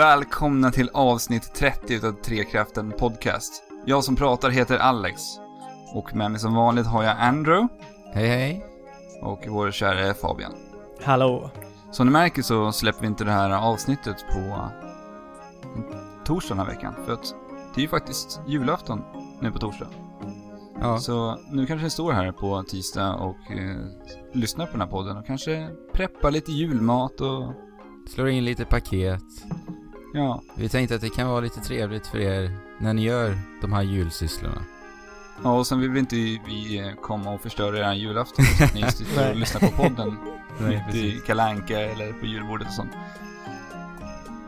Välkomna till avsnitt 30 utav Trekraften Podcast. Jag som pratar heter Alex. Och med mig som vanligt har jag Andrew Hej hej. och vår kära Fabian. Hallå. Som ni märker så släpper vi inte det här avsnittet på torsdag den här veckan. För att det är ju faktiskt julafton nu på torsdag. Ja, Så nu kanske ni står här på tisdag och eh, lyssnar på den här podden och kanske preppar lite julmat och slår in lite paket. Ja, Vi tänkte att det kan vara lite trevligt för er när ni gör de här julsysslorna. Ja, och sen vill vi inte vi eh, komma och förstöra er julafton så att ni sitter och lyssnar på podden Nej, mitt i kalanka eller på julbordet och sånt.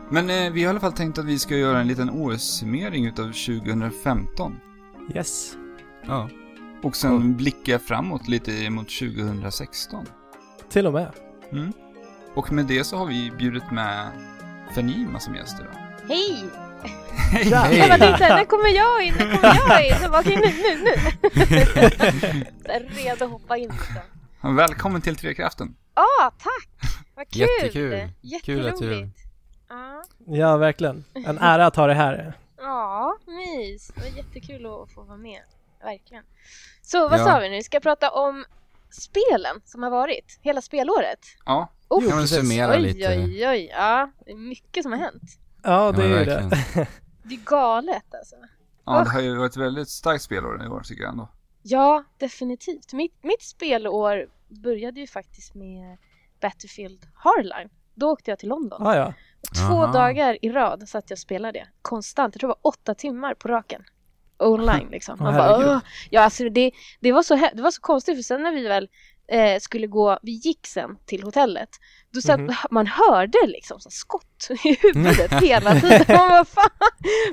Men eh, vi har i alla fall tänkt att vi ska göra en liten årssummering utav 2015. Yes. Ja. Och sen blicka framåt lite mot 2016. Till och med. Mm. Och med det så har vi bjudit med Fenima som gäster då. Hej! Ja. Jag lite såhär, när kommer jag in? När kommer jag in? Bara, okej nu, nu, nu! Redo att hoppa in liksom. Välkommen till Trekraften. Ah, tack! Vad kul! Jättekul. Kul att du- Jätteroligt. Ja, Ja, verkligen. En ära att ha det här. ja, mys. Det var jättekul att få vara med. Verkligen. Så vad Ja. sa vi nu? Ska jag prata om spelen som har varit? Hela spelåret? Ja, Oh, Kan vi precis. summera oj, lite? oj, oj. Ja, det är mycket som har hänt. Ja, det är Ja, ju verkligen. det. Det är galet alltså. ja det har ju varit ett väldigt starkt spelår i år tycker jag ändå. Ja, definitivt. Mitt, mitt spelår började ju faktiskt med Battlefield Hardline. Då åkte jag till London. Ja, ja. Två Aha. dagar i rad satt jag och spelade konstant. Jag tror det var åtta timmar på raken. Online liksom. Man bara, herregud. "Åh." ja, alltså det, det, var så, det var så konstigt för sen när vi väl eh, skulle gå, vi gick sen till hotellet. Då satt, Mhm. man hörde liksom så skott i huvudet hela tiden. Man var fan,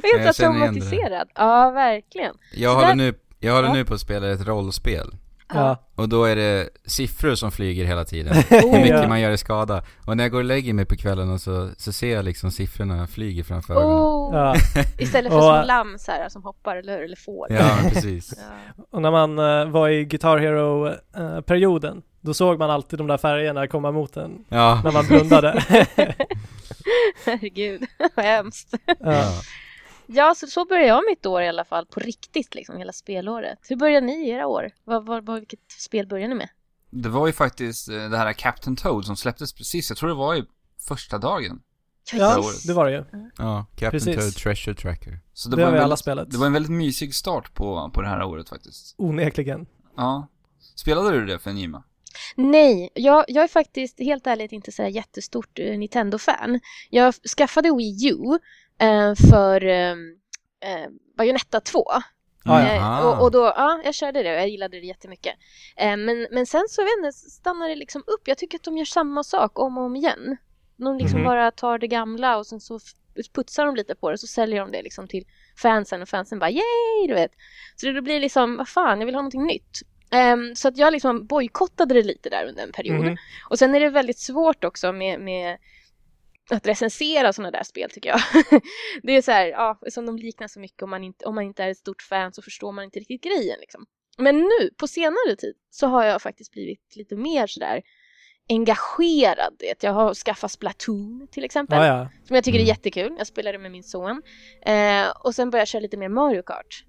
jag helt traumatiserad. Ja, verkligen. Jag Så håller där- nu, jag håller Ja. nu på att spela ett rollspel. Ja. Och då är det siffror som flyger hela tiden. Hur mycket man gör i skada. Och när jag går och lägger mig på kvällen och så, så ser jag liksom siffrorna flyger framför ögonen. oh. ja. Istället för Och- små lamm så här, som hoppar, eller hur? Eller får. Ja, precis. Ja. Och när man eh, var i Guitar Hero-perioden, då såg man alltid de där färgerna komma mot en Ja. när man blundade. Herregud, vad hemskt. ja. Ja. Så, så började jag mitt år i alla fall, på riktigt liksom, hela spelåret. Hur började ni era år? Vad, vad, vad, vilket spel började ni med? Det var ju faktiskt eh, det här Captain Toad som släpptes precis, jag tror det var i första dagen. ja, det var det ju. Ja, Captain Precis. Toad Treasure Tracker. Så Det, var har en vi alla väldigt, spelat. det var en väldigt mysig start på, på det här året faktiskt. Onekligen. Ja. Spelade du det för Nima? Nej, jag, jag är faktiskt helt ärligt inte så här jättestort eh, Nintendo-fan. Jag skaffade Wii U för eh, eh, Bayonetta 2. Ja, Eh, och, och då, ja, jag körde det och jag gillade det jättemycket. Eh, men, men sen så, vet inte, stannar det liksom upp. Jag tycker att de gör samma sak om och om igen. De liksom Mhm. bara tar det gamla och sen så putsar de lite på det så säljer de det liksom till fansen och fansen bara yay, du vet. Så det blir liksom, vad fan, jag vill ha någonting nytt. Ehm, så att jag liksom bojkottade det lite där under en period. Mhm. Och sen är det väldigt svårt också med, med att recensera sådana där spel tycker jag. det är så här, ja, som de liknar så mycket om man inte, om man inte är ett stort fan så förstår man inte riktigt grejen liksom. Men nu, på senare tid, så har jag faktiskt blivit lite mer sådär engagerad. Vet. Jag har skaffat Splatoon till exempel, Ja, ja. som jag tycker är Mm. jättekul. Jag spelade med min son. Eh, och sen började jag köra lite mer Mario Kart.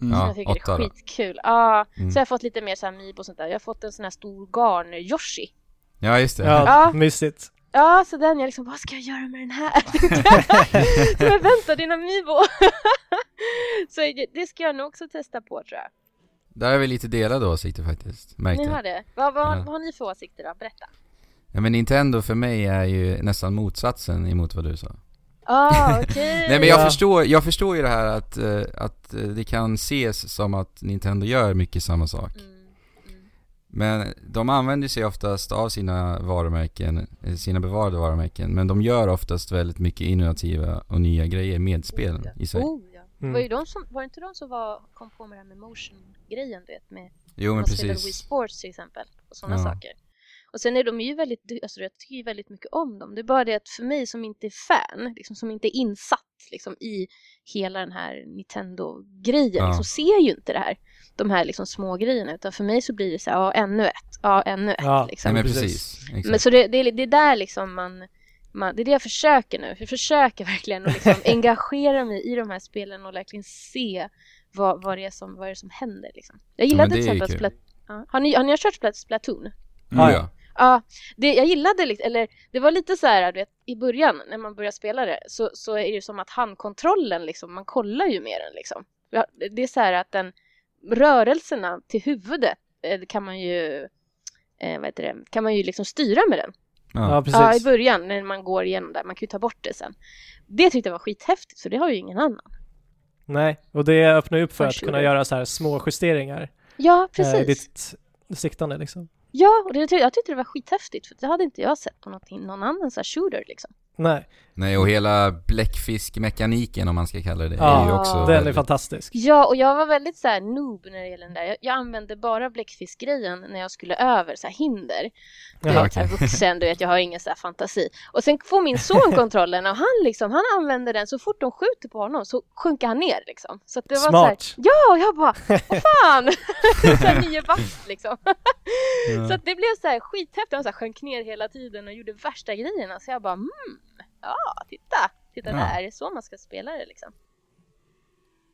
Mm. Som Ja, jag tycker åtta är skitkul. Ja, Mm. så jag har fått lite mer så här Amiibo och sånt där. Jag har fått en sån här stor garn-Yoshi. Ja, just det. Ja, Ja. mysigt. Ja, så den jag liksom, vad ska jag göra med den här? Men vänta, din Amiibo! så det- det ska jag nog också testa på tror jag. Där är vi lite delade åsikter faktiskt, märkte Ni jag. har det? Vad, vad, Ja. vad har ni för åsikter då? Berätta. Ja men Nintendo för mig är ju nästan motsatsen emot vad du sa. Ah, okej. Nej men jag Ja. förstår, jag förstår ju det här att, eh, att eh, det kan ses som att Nintendo gör mycket samma sak. Mm. Men de använder sig oftast av sina varumärken, eh, sina bevarade varumärken, men de gör oftast väldigt mycket innovativa och nya grejer med spelen i sig. Oh, ja. Det Mm. var, ju de som, var det inte de som var, kom på med det här med motion-grejen, du vet, med Jo men spelade Wii precis. Sports till exempel och sådana Ja. saker. Och sen är de ju väldigt, alltså jag tycker ju väldigt mycket om dem. Det är bara det att för mig som inte är fan, liksom som inte är insatt liksom i hela den här Nintendo-grejen, Ja. liksom ser ju inte det här, de här liksom små grejerna, utan för mig så blir det så här, ja ännu ett, ja ännu ett Ja. liksom. Men Precis. Exakt. Men så det, det, är, det är där liksom man man, det är det jag försöker nu. Jag försöker verkligen att liksom engagera mig i de här spelen och verkligen se vad, vad, det, är som, vad det är som händer. Liksom. Jag gillade men till exempel. Splat- ja. har, ni, har ni kört Splat- Splatoon? Mm. Ja, ja. Ja, det, jag gillade lite, eller det var lite så här, du vet, i början när man börjar spela det så, så är det som att handkontrollen liksom, man kollar ju med den liksom. Ja, Det är så här att den, rörelserna till huvudet eh, kan man ju, eh, vad heter det, kan man ju liksom styra med den. Ja, Ja. precis. Ja, i början när man går igenom där, man kan ju ta bort det sen. Det tyckte jag var skithäftigt, för det har ju ingen annan. Nej, och det öppnar ju upp för att Varsågod. kunna göra så här små justeringar Ja, eh, precis. ditt siktande liksom. Ja, och det, jag tyckte det var skithäftigt, för det hade inte jag sett på något, någon annan så här shooter liksom. Nej, Nej, och hela bläckfiskmekaniken om man ska kalla det, det är Ja, ju också den är väldigt- fantastisk. Ja, och jag var väldigt så här noob när det gäller den där. Jag, jag använde bara bläckfiskgrejen när jag skulle över så här hinder. Du Jaha, vet, här vuxen, du vet, jag har ingen så här fantasi. Och sen får min son kontrollen och han liksom, han använder den så fort de skjuter på honom så sjunker han ner liksom. Så att det var så här, Smart. ja, och jag bara, vad fan! så här nio bast liksom. Ja. Så att det blev så här skithäftigt, han så här sjönk ner hela tiden och gjorde värsta grejerna. Så jag bara, mm, ja, titta, titta Ja. där, det är så man ska spela det liksom.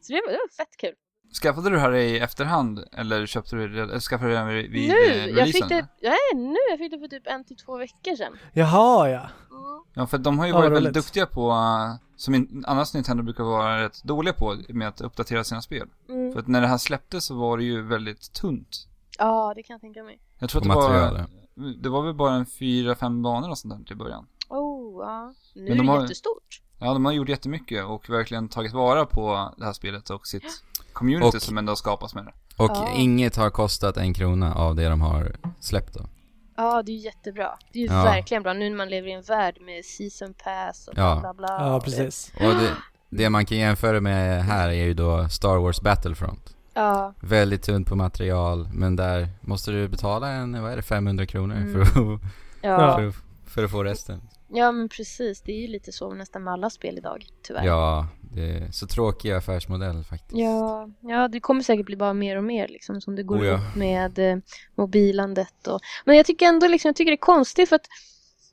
Så det var, det var fett kul. Skaffade du det här i efterhand eller köpte du det, eller skaffade du det vid, vid nu, eh, jag releasen? fick det, nej nu, jag fick det för typ en till två veckor sedan. Jaha ja. Mm. Ja, för de har ju Ja, varit väldigt duktiga på, uh, som in, annars Nintendo brukar vara rätt dåliga på, med att uppdatera sina spel. Mm. För att när det här släpptes så var det ju väldigt tunt. Ja, det kan jag tänka mig. Jag tror På att det material, var, det var väl bara en fyra, fem banor och sånt där till början. Oh, ja. Nu Men är de det har- jättestort. Ja, de har gjort jättemycket och verkligen tagit vara på det här spelet och sitt community Och- som ändå skapas med det. Och Ja. inget har kostat en krona av det de har släppt då. Ja, det är ju jättebra. Det är ju Ja. verkligen bra nu när man lever i en värld med season pass och bla Ja. bla bla. Ja, precis. Och det, det man kan jämföra med här är ju då Star Wars Battlefront. Ja, Väldigt tunt på material, men där måste du betala en, vad är det, 500 kronor Mm. för, att, ja. för, att, för att få resten. Ja, men precis. Det är ju lite så nästan med alla spel idag, tyvärr. Ja, det är så tråkig affärsmodell faktiskt. Ja, ja, det kommer säkert bli bara mer och mer liksom som det går Oh ja. upp med eh, mobilandet och Men jag tycker ändå liksom, jag tycker det är konstigt för att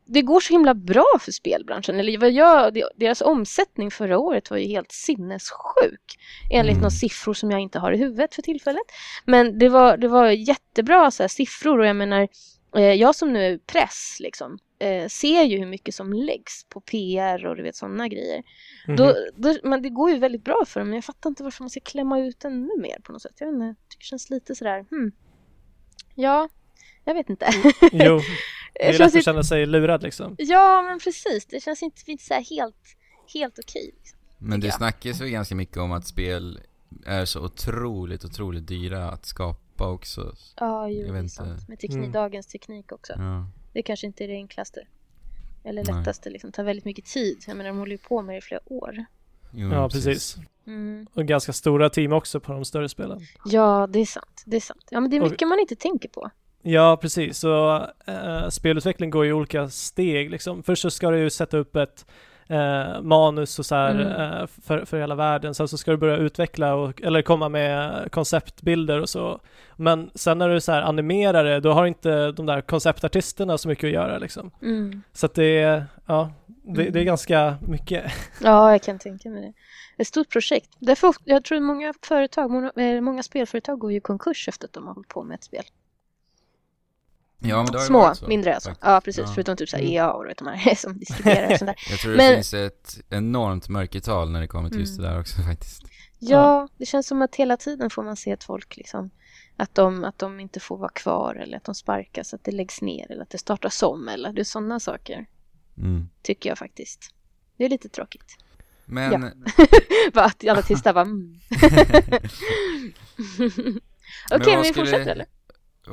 det går så himla bra för spelbranschen. Eller vad jag, deras omsättning förra året var ju helt sinnessjuk. Enligt Mm. några siffror som jag inte har i huvudet för tillfället. Men det var, det var jättebra så här, siffror och jag menar, eh, jag som nu är press liksom, eh, ser ju hur mycket som läggs på PR och du vet sådana grejer. Mhm. Då, då, men det går ju väldigt bra för dem, men jag fattar inte varför man ska klämma ut ännu mer på något sätt. Jag vet inte, jag tycker det känns lite sådär, hmm. Ja, jag vet inte. Jo, det är lätt att inte, känna sig lurad liksom. ja, men precis. Det känns inte, inte så här helt, helt okej. Liksom. Men det snackas ju ganska mycket om att spel är så otroligt, otroligt dyra att skapa också. Ja, jo, Jag det är vet sant. inte. Med teknik, Mm. dagens teknik också. Ja. Det kanske inte är det enklaste. Eller Nej. lättaste, liksom. tar väldigt mycket tid. Jag menar, de håller ju på med det i flera år. Jo, Ja, precis. Mm. Och ganska stora team också på de större spelen. Ja, det är sant. Det är sant. Ja, men det är Och- mycket man inte tänker på. Ja, precis. Så eh, spelutveckling går i olika steg liksom. Först så ska du ju sätta upp ett eh, manus och så här Mm. eh, för, för hela världen. Sen så ska du börja utveckla och, eller komma med konceptbilder och så. Men sen när du så här animerar det, då har inte de där konceptartisterna så mycket att göra liksom. Mm. Så att det är, ja, det, det är ganska mycket. Ja, jag kan tänka mig det. Ett stort projekt. Därför, jag tror många företag, många, eh, många spelföretag går ju i konkurs efter att de har hållit på med ett spel. Ja, det Små, så, mindre alltså. faktiskt. Ja, precis. Ja. Förutom typ såhär Mm. EA och vet, de här som distribuerar och sånt där. Jag tror det Men- finns ett enormt mörkertal när det kommer till just det Mm. där också faktiskt. Ja, det känns som att hela tiden får man se att folk liksom att de, att de inte får vara kvar eller att de sparkas, att det läggs ner eller att det startas om eller det är sådana saker Mm. tycker jag faktiskt. Det är lite tråkigt. Men, Bara att alla tysta bara mm. Okej, vad men vi skulle- fortsätter eller?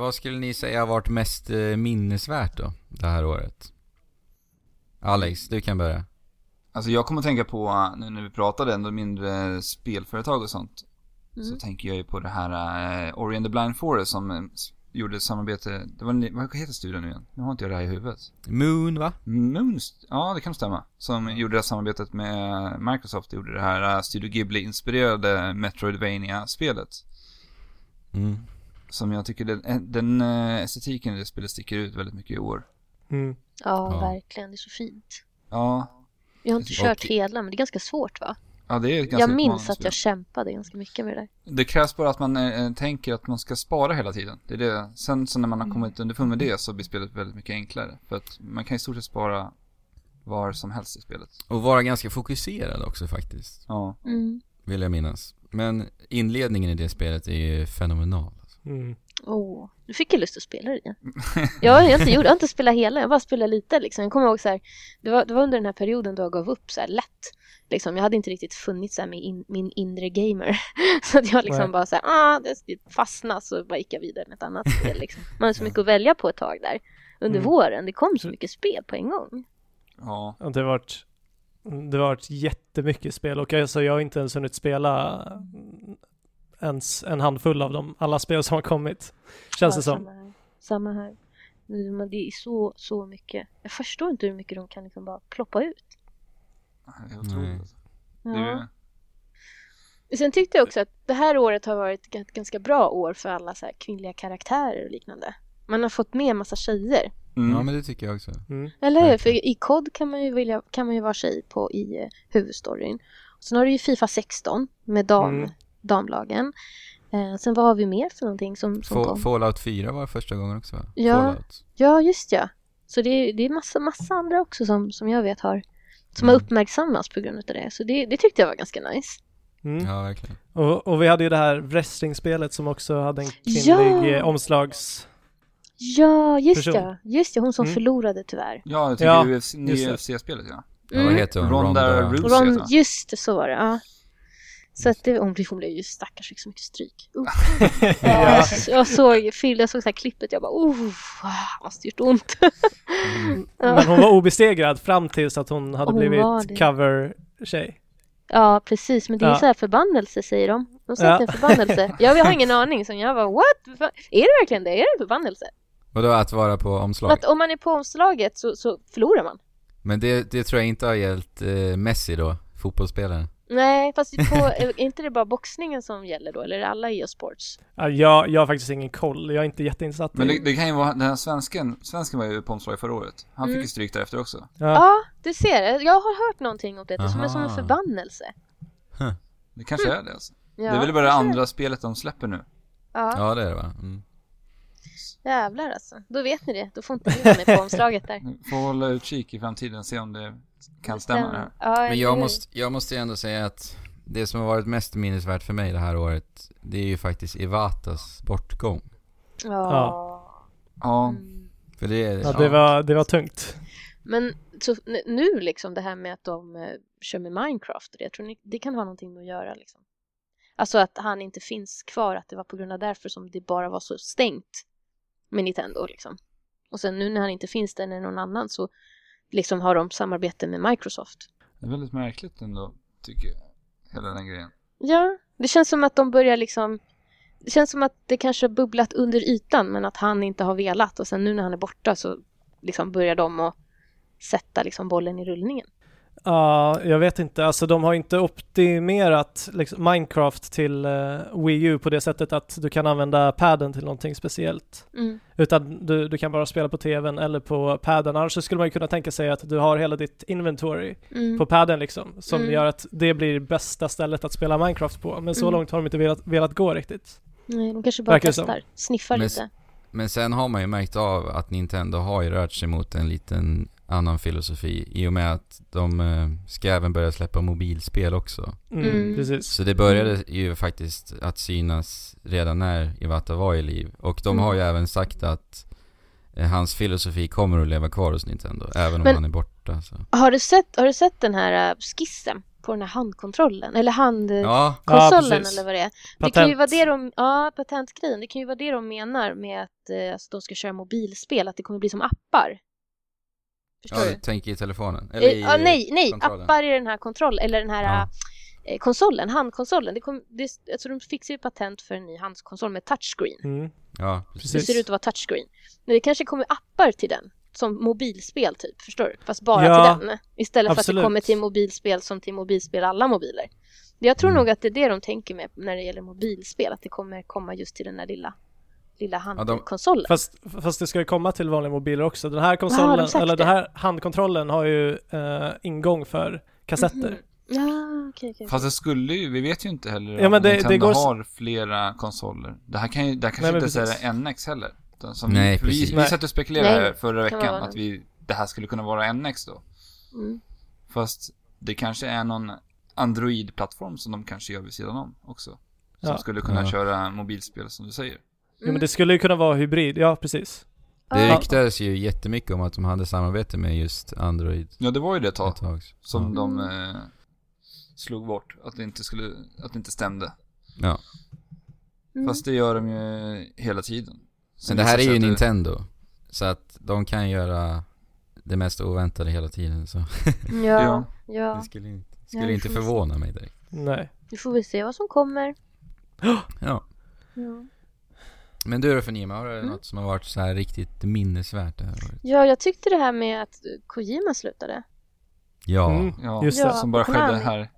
Vad skulle ni säga har varit mest eh, minnesvärt då, det här året? Alex, du kan börja. Alltså jag kommer att tänka på, nu när vi pratade ändå mindre spelföretag och sånt. Mm. Så tänker jag ju på det här uh, Ori and the Blind Forest som uh, gjorde ett samarbete, det var, en- vad heter studion nu igen? Nu har inte jag det här i huvudet. Moon va? Moons, ja det kan stämma. Som gjorde det här samarbetet med Microsoft, gjorde det här uh, Studio Ghibli-inspirerade Metroidvania-spelet. Mm. Som jag tycker den, den uh, estetiken i det spelet sticker ut väldigt mycket i år. Mm. Ja, Ja. verkligen. Det är så fint. Ja, Jag har inte Och- kört hela, men det är ganska svårt va? ja det är ganska Jag minns att jag kämpade ganska mycket med det där. Det krävs bara att man eh, tänker att man ska spara hela tiden. Det är det. Sen så när man har Mm. kommit underfund med det så blir spelet väldigt mycket enklare. För att man kan i stort sett spara var som helst i spelet. Och vara ganska fokuserad också faktiskt, Ja. Mm. vill jag minnas. Men inledningen i det spelet är ju fenomenal. Mm. Åh, nu fick jag lust att spela det igen. Jag har inte, gjort, jag har inte spelat hela, jag bara spelat lite liksom. Jag kommer ihåg så här, det var, det var under den här perioden då jag gav upp så här lätt. Liksom, jag hade inte riktigt funnit så här med in, min inre gamer. Så att jag liksom Nej. bara så här, ah, det fastnade så bara gick jag vidare med ett annat spel liksom. Man hade så mycket att välja på ett tag där. Under Mm. våren, det kom så mycket spel på en gång. Ja. Det har varit, det har varit jättemycket spel och alltså jag har inte ens hunnit spela ens en handfull av dem, alla spel som har kommit. Känns det Ja, som. Samma här. Samma här. Men det är så, så mycket. Jag förstår inte hur mycket de kan liksom bara ploppa ut. Det är otroligt. Ja. Det är, Sen tyckte jag också att det här året har varit ett ganska bra år för alla så här kvinnliga karaktärer och liknande. Man har fått med en massa tjejer. mm. Ja men det tycker jag också. Mm. Eller hur? För i COD kan man ju, vilja, kan man ju vara tjej på i eh, huvudstoryn. Sen har du ju Fifa 16 med dam, Mm. Damlagen. Eh, sen vad har vi mer för någonting som, som Fa- kom? Fallout 4 var första gången också va? Ja. Fallout. Ja, just ja. Så det är, det är massa, massa andra också som, som jag vet har som Mm. har uppmärksammats på grund av det. Så det, det tyckte jag var ganska nice. Mm. Ja verkligen. Och, och vi hade ju det här wrestlingspelet som också hade en Ja! kvinnlig eh, omslags... Ja, just Person. ja. Just ja, hon som Mm. förlorade tyvärr. ja, jag tycker Ja, UFC, nya. UFC-spelet ja. Ja, vad Mm. heter hon? Ronda Ronda... Rousey. Ron, just det, så var det. Ja. Så att det, hon, hon blev ju stackars fick så mycket stryk. Uh. Ja, ja. jag, såg, Phil, jag såg så här klippet, jag bara oh, måste gjort ont. Mm. Men hon var obesegrad fram tills att hon hade Hon blivit cover-tjej. Ja, precis, men det är Ja. så här förbannelse säger de. De säger Ja. att det är en förbannelse. Jag, jag har ingen aning, så jag bara what? Är det verkligen det? Är det en förbannelse? Vadå att vara på För omslag? att om man är på omslaget så, så förlorar man. Men det, det tror jag inte har gällt eh, Messi då, fotbollsspelaren. Nej, fast på, är inte det bara boxningen som gäller då? Eller är det alla e-sports? Ja, jag, jag har faktiskt ingen koll, jag är inte jätteinsatt Men det, det kan ju vara, den här svensken, svensken var ju på omslaget förra året. Han Mm. fick ju stryk därefter också. Ja. Ja, du ser. Jag har hört någonting om det, som är som en förbannelse. Det kanske är det alltså. Ja, det är väl bara det andra spelet de släpper nu. Ja, Ja det är det va? Mm. jävlar alltså. Då vet ni det. Då får inte ni vara med på omslaget där. Får hålla utkik i framtiden, se om det kan stämma det. Ja, Men jag måste, jag måste ju ändå säga att det som har varit mest minnesvärt för mig det här året, det är ju faktiskt Ivatas bortgång. Ja. Ja, Mm. För det är, Ja, det var, det var tungt. Men så nu liksom det här med att de eh, kör med Minecraft, det, jag tror ni, det kan ha någonting med att göra liksom. Alltså att han inte finns kvar, att det var på grund av därför som det bara var så stängt med Nintendo liksom. Och sen nu när han inte finns där när någon annan så liksom har de samarbete med Microsoft. det är väldigt märkligt ändå, tycker jag. Hela den grejen. Ja, det känns som att de börjar liksom det känns som att det kanske har bubblat under ytan men att han inte har velat och sen nu när han är borta så liksom börjar de att sätta liksom bollen i rullningen. Ja, jag vet inte. Alltså de har inte optimerat liksom, Minecraft till eh, Wii U på det sättet att du kan använda padden till någonting speciellt. Mm. Utan du, du kan bara spela på tvn eller på padden. Annars så skulle man ju kunna tänka sig att du har hela ditt inventory Mm. på padden liksom. Som Mm. gör att det blir bästa stället att spela Minecraft på. Men så Mm. långt har de inte velat, velat gå riktigt. Nej, de kanske bara Verkar testar, sniffar Men- lite. Men sen har man ju märkt av att Nintendo har ju rört sig mot en liten annan filosofi i och med att de eh, ska även börja släppa mobilspel också. Mm, Mm. Precis. Så det började ju faktiskt att synas redan när Iwata var i liv. Och de Mm. har ju även sagt att eh, hans filosofi kommer att leva kvar hos Nintendo, även om Men- han är borta. Så. Har du sett, har du sett den här äh, skissen på den här handkontrollen? Eller handkonsolen Ja, eller vad det är? Det Patent. kan ju vara det de, ja patentgrejen, det kan ju vara det de menar med att eh, alltså, de ska köra mobilspel, att det kommer bli som appar. Förstår ja du? du tänker i telefonen? Eller Eh, i ja, nej, nej, kontrollen. appar i den här kontroll, eller den här Ja. eh, konsolen, handkonsolen. Det kom, det, alltså de fixar ju patent för en ny handkonsol med touchscreen. Mm. Ja, Det Precis. ser ut att vara touchscreen. Men det kanske kommer appar till den. Som mobilspel typ, förstår du? Fast bara Ja, till den. Istället för att absolut. det kommer till mobilspel som till mobilspel alla mobiler. Jag tror Mm. nog att det är det de tänker med när det gäller mobilspel. Att det kommer komma just till den där lilla lilla de- handkonsolen. Fast, fast det ska ju komma till vanliga mobiler också. Den här konsolen, de sagt eller det? den här handkontrollen har ju eh, ingång för kassetter. Mhm. Ja, okej, okej. Fast det skulle ju, vi vet ju inte heller Ja, om men det- det Nintendo går s- har flera konsoler. Det här kan ju, det här kanske Nej, inte precis. är NX heller. Som Nej, vi, vi, precis. vi Nej. satt och spekulerade Nej, förra kan veckan att vi, det här skulle kunna vara NX då. Mm. Fast det kanske är någon Android-plattform som de kanske gör vid sidan om också. Som Ja. skulle kunna Ja. köra mobilspel som du säger. Jo, men det skulle ju kunna vara hybrid, ja precis. Det Ja. ryktades ju jättemycket om att de hade samarbete med just Android Ja, det var ju det ett tag ett tag. som ja. de eh, slog bort. Att det inte skulle, att det inte stämde. ja. Mm. Fast det gör de ju hela tiden. Sen Men det här är ju Nintendo. Så att de kan göra det mest oväntade hela tiden så Ja, Ja. ja. det skulle, inte- Ja, skulle det inte förvåna mig direkt. Nej. Nu får vi se vad som kommer. Ja. Ja. Men du då för Nima, har du Mm. något som har varit så här riktigt minnesvärt det här året? ja, jag tyckte det här med att Kojima slutade. Ja. Mm, Ja, just Ja. det. som bara skedde Konami. här.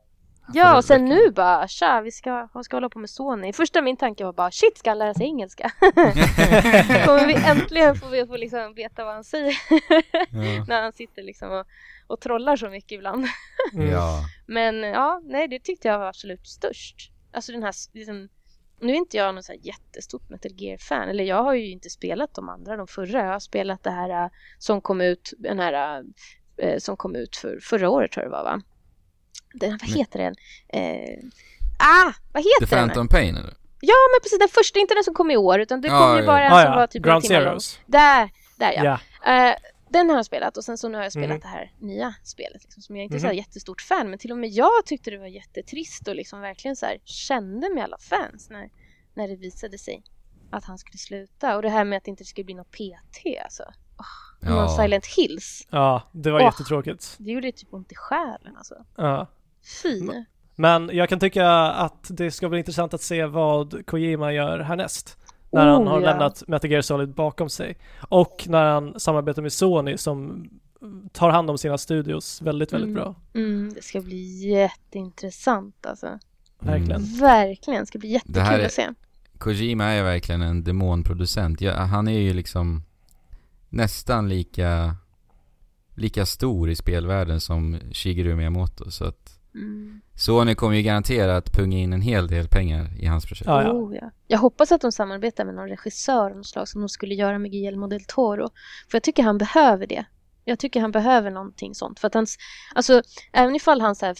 Ja, och sen nu bara, tja, vi ska, vad ska hålla på med Sony. Första min tanke var bara, shit, ska han lära sig engelska? Kommer vi äntligen få, få liksom veta vad han säger Ja. när han sitter liksom och, och trollar så mycket ibland. Ja. Men ja, nej, det tyckte jag var absolut störst. Alltså den här, liksom, nu är inte jag någon så här jättestort Metal Gear-fan, eller jag har ju inte spelat de andra, de förra. Jag har spelat det här äh, som kom ut, den här äh, som kom ut för, förra året tror jag det var va? Den, vad Nej. heter den? Eh, ah, vad The heter den? Phantom Pain eller? Ja, men precis den första, inte den som kom i år, utan det kom Ja, ju ja. bara en Ah, som ja. var typ Ground en timme lång. Zeroes. Där, där ja. Ja. Eh, den har jag spelat och sen så nu har jag spelat Mhm. det här nya spelet liksom, som jag inte är så Mhm. jättestort fan men till och med jag tyckte det var jättetrist och liksom verkligen så här kände med alla fans när, när det visade sig att han skulle sluta och det här med att det inte skulle bli något PT alltså. Oh, Ja. Silent Hills. ja, det var Åh. jättetråkigt. Det gjorde typ ont i själen alltså. Ja. Fy. Men jag kan tycka att det ska bli intressant att se vad Kojima gör härnäst. När han Oh, har ja. lämnat Metal Gear Solid bakom sig. Och när han samarbetar med Sony som tar hand om sina studios väldigt, väldigt Mm. bra. Mm, det ska bli jätteintressant alltså. Verkligen. Mm. Verkligen, det ska bli jättekul Det här är- att se. Kojima är verkligen en demonproducent. Ja, han är ju liksom nästan lika, lika stor i spelvärlden som Shigeru Miyamoto. Så att Mm. Sony kommer ju garanterat punga in en hel del pengar i hans projekt. Ja, ja. Oh, ja. Jag hoppas att de samarbetar med någon regissör av något slag som de skulle göra med Guillermo del Toro. För jag tycker han behöver det. Jag tycker han behöver någonting sånt. För att hans, alltså även ifall han så här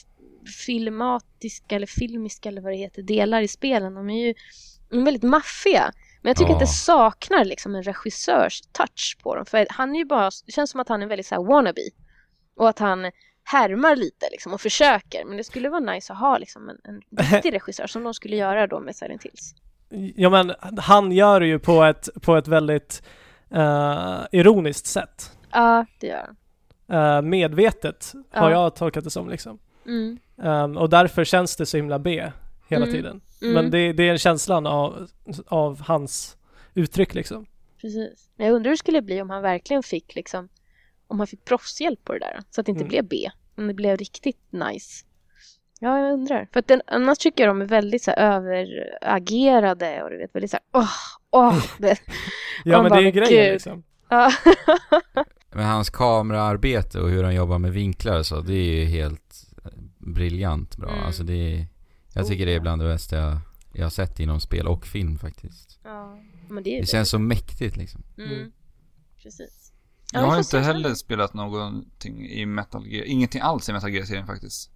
filmatiska eller filmiska eller vad det heter delar i spelen, de är ju de är väldigt maffiga. Men jag tycker Ja. att det saknar liksom en regissörs touch på dem. För han är ju bara, det känns som att han är väldigt så här wannabe. Och att han härmar lite liksom och försöker. Men det skulle vara nice att ha liksom en, en riktig regissör som de skulle göra då med Silent Hills. Ja men han gör det ju på ett, på ett väldigt eh, ironiskt sätt. Ja, det gör han. Eh, medvetet har Ja. jag tolkat det som liksom. Mm. Ehm, och därför känns det så himla B hela Mm. tiden. Mm. Men det, det är en känslan av, av hans uttryck liksom. Precis. Men jag undrar hur det skulle bli om han verkligen fick liksom om han fick proffshjälp på det där. Så att det inte Mm. blev B. Om det blev riktigt nice. Ja, jag undrar. För att den, annars tycker jag de är väldigt så här överagerade och du vet väldigt så här åh, åh. Det, Ja men bara, det är grejen gud. liksom. ja. Men hans kameraarbete och hur han jobbar med vinklar så, det är ju helt briljant bra. Mm. Alltså det är, jag tycker det är bland det bästa jag, jag har sett inom spel och film faktiskt. ja. Men det är Det känns så mäktigt liksom. Mm. Mm. Precis. Jag har inte heller spelat någonting i Metal Gear, ingenting alls i Metal Gear-serien faktiskt.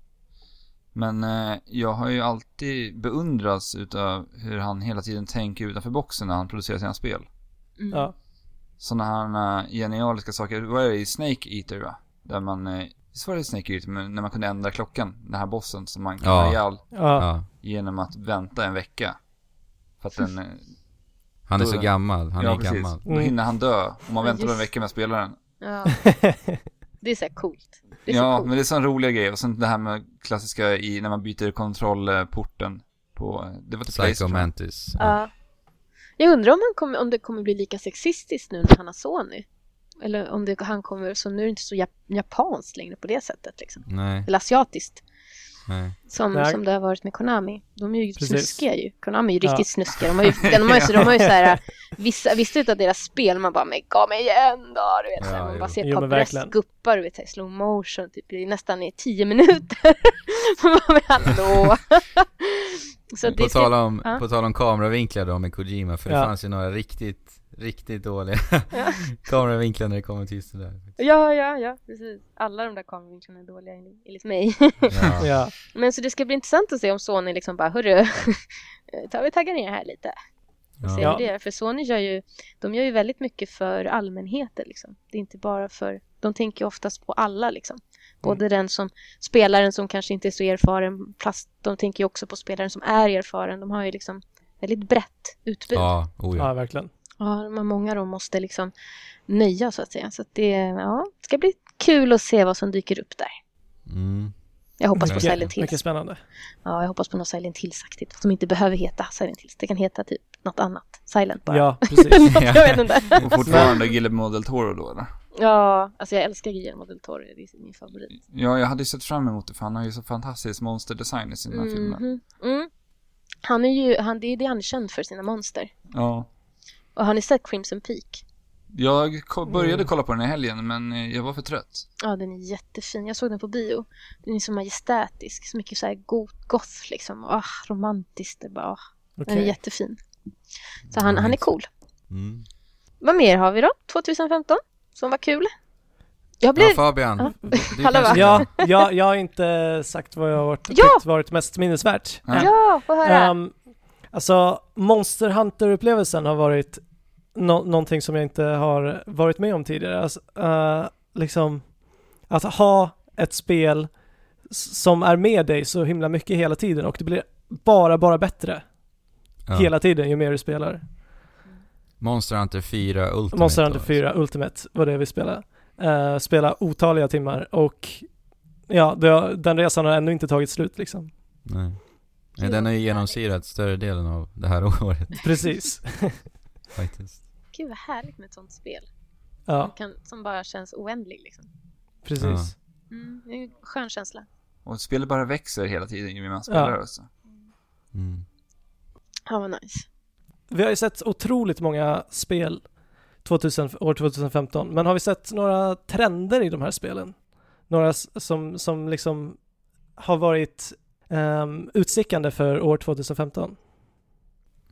Men eh, jag har ju alltid beundrats utav hur han hela tiden tänker utanför boxen när han producerar sina spel. Mm. Ja. Sådana här genialiska saker, vad är det i Snake Eater va? Där man, eh, visst var det Snake Eater men när man kunde ändra klockan? Den här bossen som man kan Ja. ihjäl Ja. Ja. genom att vänta en vecka. För att den, eh, Han är så gammal, han ja är precis, gammal. då Mm. hinner han dö. Om man väntar en vecka med spelaren. Ja. Det är så här coolt. Det är så Ja, coolt. men det är sån roliga grejer. Och sen det här med klassiska i, när man byter kontrollporten på, det var till Psycho Playstation. Mantis. Ja. Ja. Jag undrar om, han kommer, om det kommer bli lika sexistiskt nu när han har Sony. Eller om det, han kommer, så nu är det inte så jap- japanskt längre på det sättet liksom. Nej. Eller asiatiskt. Nej. Som, Nej. som det har varit med Konami. De är ju Precis. snuskiga ju. Konami är ju Ja. riktigt snuskiga. De har ju, de har ju, så, de har ju så här, vissa, vissa utav deras spel, man bara, men kom igen då, du vet. så här, Ja, man jo. bara ser ett par bröst guppar, du vet, så här, slow motion, typ i nästan i tio minuter. man bara, men hallå. så det På ska, tal, om, ja. på tal om kameravinklar då med Kojima, för det Ja. fanns ju några riktigt, riktigt dåliga kameravinklar när det kommer till just det där. ja, ja, ja, precis. Alla de där kameravinklarna är dåliga enligt mig. Ja. Ja. Men så det ska bli intressant att se om Sony liksom bara, hörru, tar vi taggar ner här lite. Och se Ja. hur det är. För Sony gör ju, de gör ju väldigt mycket för allmänheten liksom. Det är inte bara för, de tänker ju oftast på alla liksom. Både den som, spelaren som kanske inte är så erfaren, fast de tänker ju också på spelaren som är erfaren. De har ju liksom väldigt brett utbud. Ja, Ja, oh ja. ja, verkligen. De har många de måste liksom nöja så att säga. Så att det, ja, ska bli kul att se vad som dyker upp där. Mm. Jag hoppas på Mycket- Silent Mycket Hills. spännande. Ja, jag hoppas på något Silent Hills-aktigt. Som inte behöver heta Silent Hills. Det kan heta typ något annat. Silent bara. Ja, precis. Något, jag vet inte. Och fortfarande Guillermo del Toro då eller? Ja, alltså jag älskar Guillermo del Toro. Det är min favorit. Ja, jag hade ju sett fram emot det för han har ju så fantastisk monsterdesign i sina filmer. Mhm. Mm. Han är ju, han, det är det han är känd för, sina monster. Ja. Och har ni sett Crimson Peak? Jag ko- började Mm. kolla på den här helgen men eh, jag var för trött. Ja, den är jättefin. Jag såg den på bio. Den är så majestätisk, så mycket så här go- goth liksom. Ah, romantiskt. Det bara, ah. Den är jättefin. Så han, han är cool. Mm. Vad mer har vi då? 2015? Som var kul? Jag Ja, blev... Fabian. Ja. du Hallå, kanske- Ja, jag, jag har inte sagt vad jag har varit, Ja! varit mest minnesvärt. Nej. Ja, få höra. Um, alltså, Monster Hunter-upplevelsen har varit nå- någonting som jag inte har varit med om tidigare. Alltså, eh, liksom, att ha ett spel som är med dig så himla mycket hela tiden och det blir bara, bara bättre Ja. hela tiden ju mer du spelar. Monster Hunter 4 Ultimate. Monster Hunter alltså. 4 Ultimate var det vi spelade. Uh, spela otaliga timmar och ja, det, den resan har ännu inte tagit slut liksom. Nej. Nej, den har ju genomsyrat större delen av det här året Precis. faktiskt. Gud vad härligt med ett sånt spel. ja, Som, kan, som bara känns oändlig liksom. precis. Mm, det är en skön känsla. Och spelet bara växer hela tiden ju mer man spelar Ja. alltså. Mm. Ja, vad nice. Vi har ju sett otroligt många spel 2000, år 2015, men har vi sett några trender i de här spelen? Några som, som liksom har varit um, utstickande för år 2015?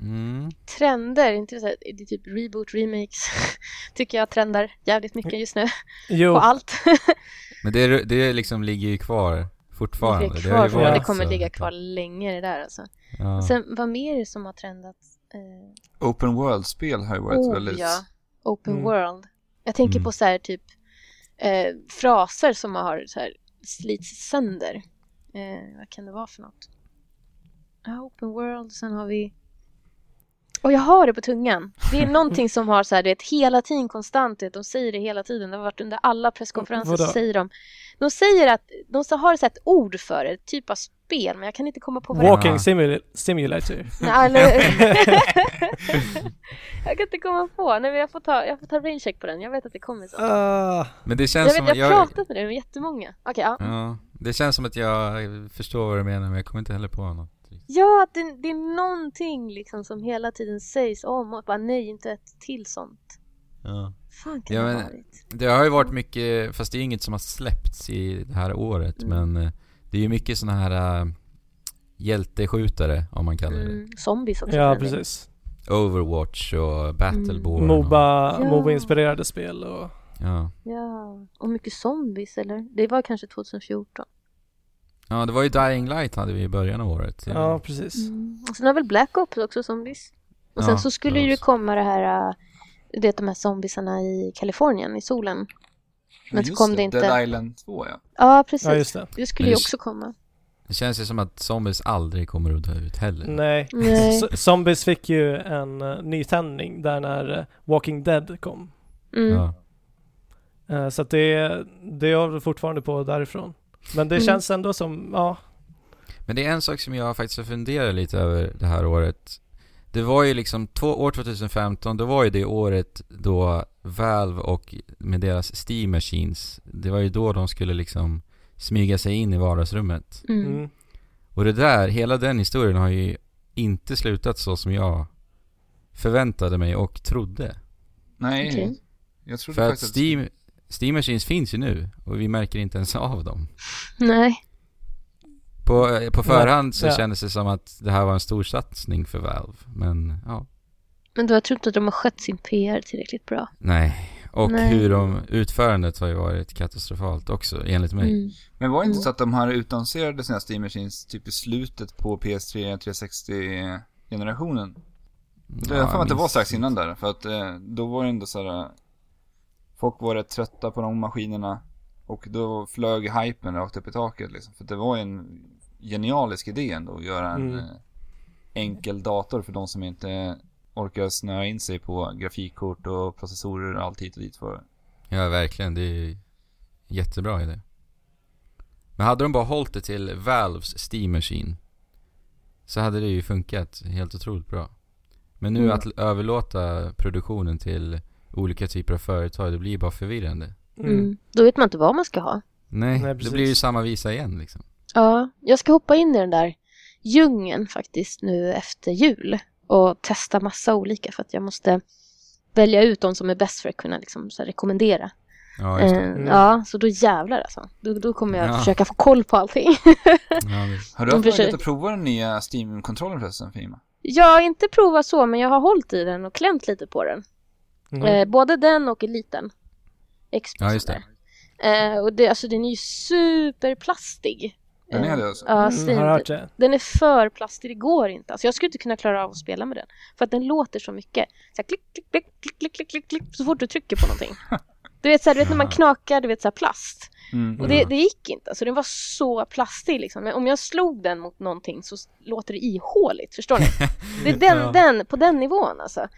Mm. Trender, inte så här, det är typ reboot, remakes. Tycker jag trendar jävligt mycket just nu. Jo, På allt. Men det, det liksom ligger ju kvar fortfarande. det, Det kvar, ju för varit det kommer så- ligga kvar länge det där alltså. Ja. Sen vad mer är det som har trendat? Eh, Open World-spel har ju varit oh, väldigt... ja. Open Mm. world. Jag tänker Mm. på så här typ eh, fraser som har så här slits sönder. Eh, vad kan det vara för något? Ja, open world, sen har vi och jag har det på tungan. Det är någonting som har så här, vet, hela tiden konstant, vet, de säger det hela tiden. Det har varit under alla presskonferenser så säger de. De säger att, de har så ett ord för det, typ av spel, men jag kan inte komma på vad det är. Walking Ja. simul- Simulator. Nej, eller... jag kan inte komma på. Nej, men jag får ta, jag får ta raincheck på den. Jag vet att det kommer så. Ah, Men det Jag känns vet, som jag att har jag... pratat med dig med jättemånga. Okej, ja. Ja, det känns som att jag förstår vad du menar men jag kommer inte heller på något. Ja, det, det är någonting liksom som hela tiden sägs om och bara nej, inte ett till sånt. Ja. Fan kan Ja, det ha men- varit? Det har ju varit mycket, fast det är inget som har släppts i det här året Mm. men eh, det är ju mycket såna här äh, hjälteskjutare om man kallar det. Mm, zombies också. ja, precis. Overwatch och Battleborn. och- Moba, Ja. Moba-inspirerade spel och... Ja. Ja, och mycket zombies eller? Det var kanske 2014. Ja, det var ju Dying Light hade vi i början av året. Ja, precis. Mm. Och sen har väl Black Ops också zombies. Och Ja, sen så skulle det ju det också. komma det här, äh, du vet de här zombiesarna i Kalifornien, i solen. Men så Just kom det inte. Dead Island 2 ja. Ja, precis. Ja, just det. Det skulle ju det- också komma. Det känns ju som att zombies aldrig kommer att dö ut heller. Nej. Nej. Zombies fick ju en uh, nytändning där när eh, Walking Dead kom. Mm. Ja. Eh, så att det, det är fortfarande på därifrån. Men det Mm. känns ändå som, ja, Men det är en sak som jag faktiskt har funderat lite över det här året. Det var ju liksom, två, år 2015, det var ju det året då Valve och med deras Steam Machines, det var ju då de skulle liksom smyga sig in i vardagsrummet. Mm. mm. Och det där, hela den historien har ju inte slutat så som jag förväntade mig och trodde. Nej, Okej. jag trodde För att Steam, Steam Machines finns ju nu och vi märker inte ens av dem. Nej. På, eh, på förhand så Ja. kändes det som att det här var en stor satsning för Valve. Men ja, Men då jag tror inte att de har skött sin PR tillräckligt bra. nej. Och Nej. hur de, utförandet har ju varit katastrofalt också enligt mig. Mm. Men var det inte Mm. så att de här utannonserade sina Steam Machines typ i slutet på PS3 360-generationen? Det jag har för att det var strax innan där, för att eh, då var det ändå så här. Folk var rätt trötta på de maskinerna och då flög hypen rakt upp i taket liksom. För det var ju en genialisk idé ändå att göra en Mm. eh, enkel dator för de som inte orkar snöa in sig på grafikkort och processorer och allt hit och dit för. Ja, verkligen. Det är jättebra idé. Men hade de bara hållit det till Valves Steam Machine så hade det ju funkat helt otroligt bra. Men nu Mm. att överlåta produktionen till olika typer av företag, det blir ju bara förvirrande. Mm. Mm. Då vet man inte vad man ska ha. Nej, Nej, det blir ju samma visa igen liksom. Ja, jag ska hoppa in i den där djungeln faktiskt nu efter jul och testa massa olika för att jag måste välja ut de som är bäst för att kunna liksom så här rekommendera. Ja, just det. Eh, Mm. Ja, så då jävlar alltså. Då, då kommer jag Ja. försöka få koll på allting. Ja. Har du haft möjlighet att prova den nya Steam-kontrollen förresten Fima? jag har inte provat så, men jag har hållit i den och klämt lite på den. Mm. Eh, både den och eliten. Expo. Ja, just det. Eh, och det, alltså, den är ju superplastig. Den är det alltså? Ja, mm, har hört det. Den är för plastig, det går inte. Alltså, jag skulle inte kunna klara av att spela med den. För att den låter så mycket. Så här, klick, klick, klick, klick, klick, klick, klick, så fort du trycker på någonting. Du vet, så här, du vet när man Ja. knakar, du vet så här plast. Mm. Och det, det gick inte. Alltså den var så plastig liksom. Men om jag slog den mot någonting så låter det ihåligt. Förstår ni? Det är den, Ja. den, på den nivån alltså.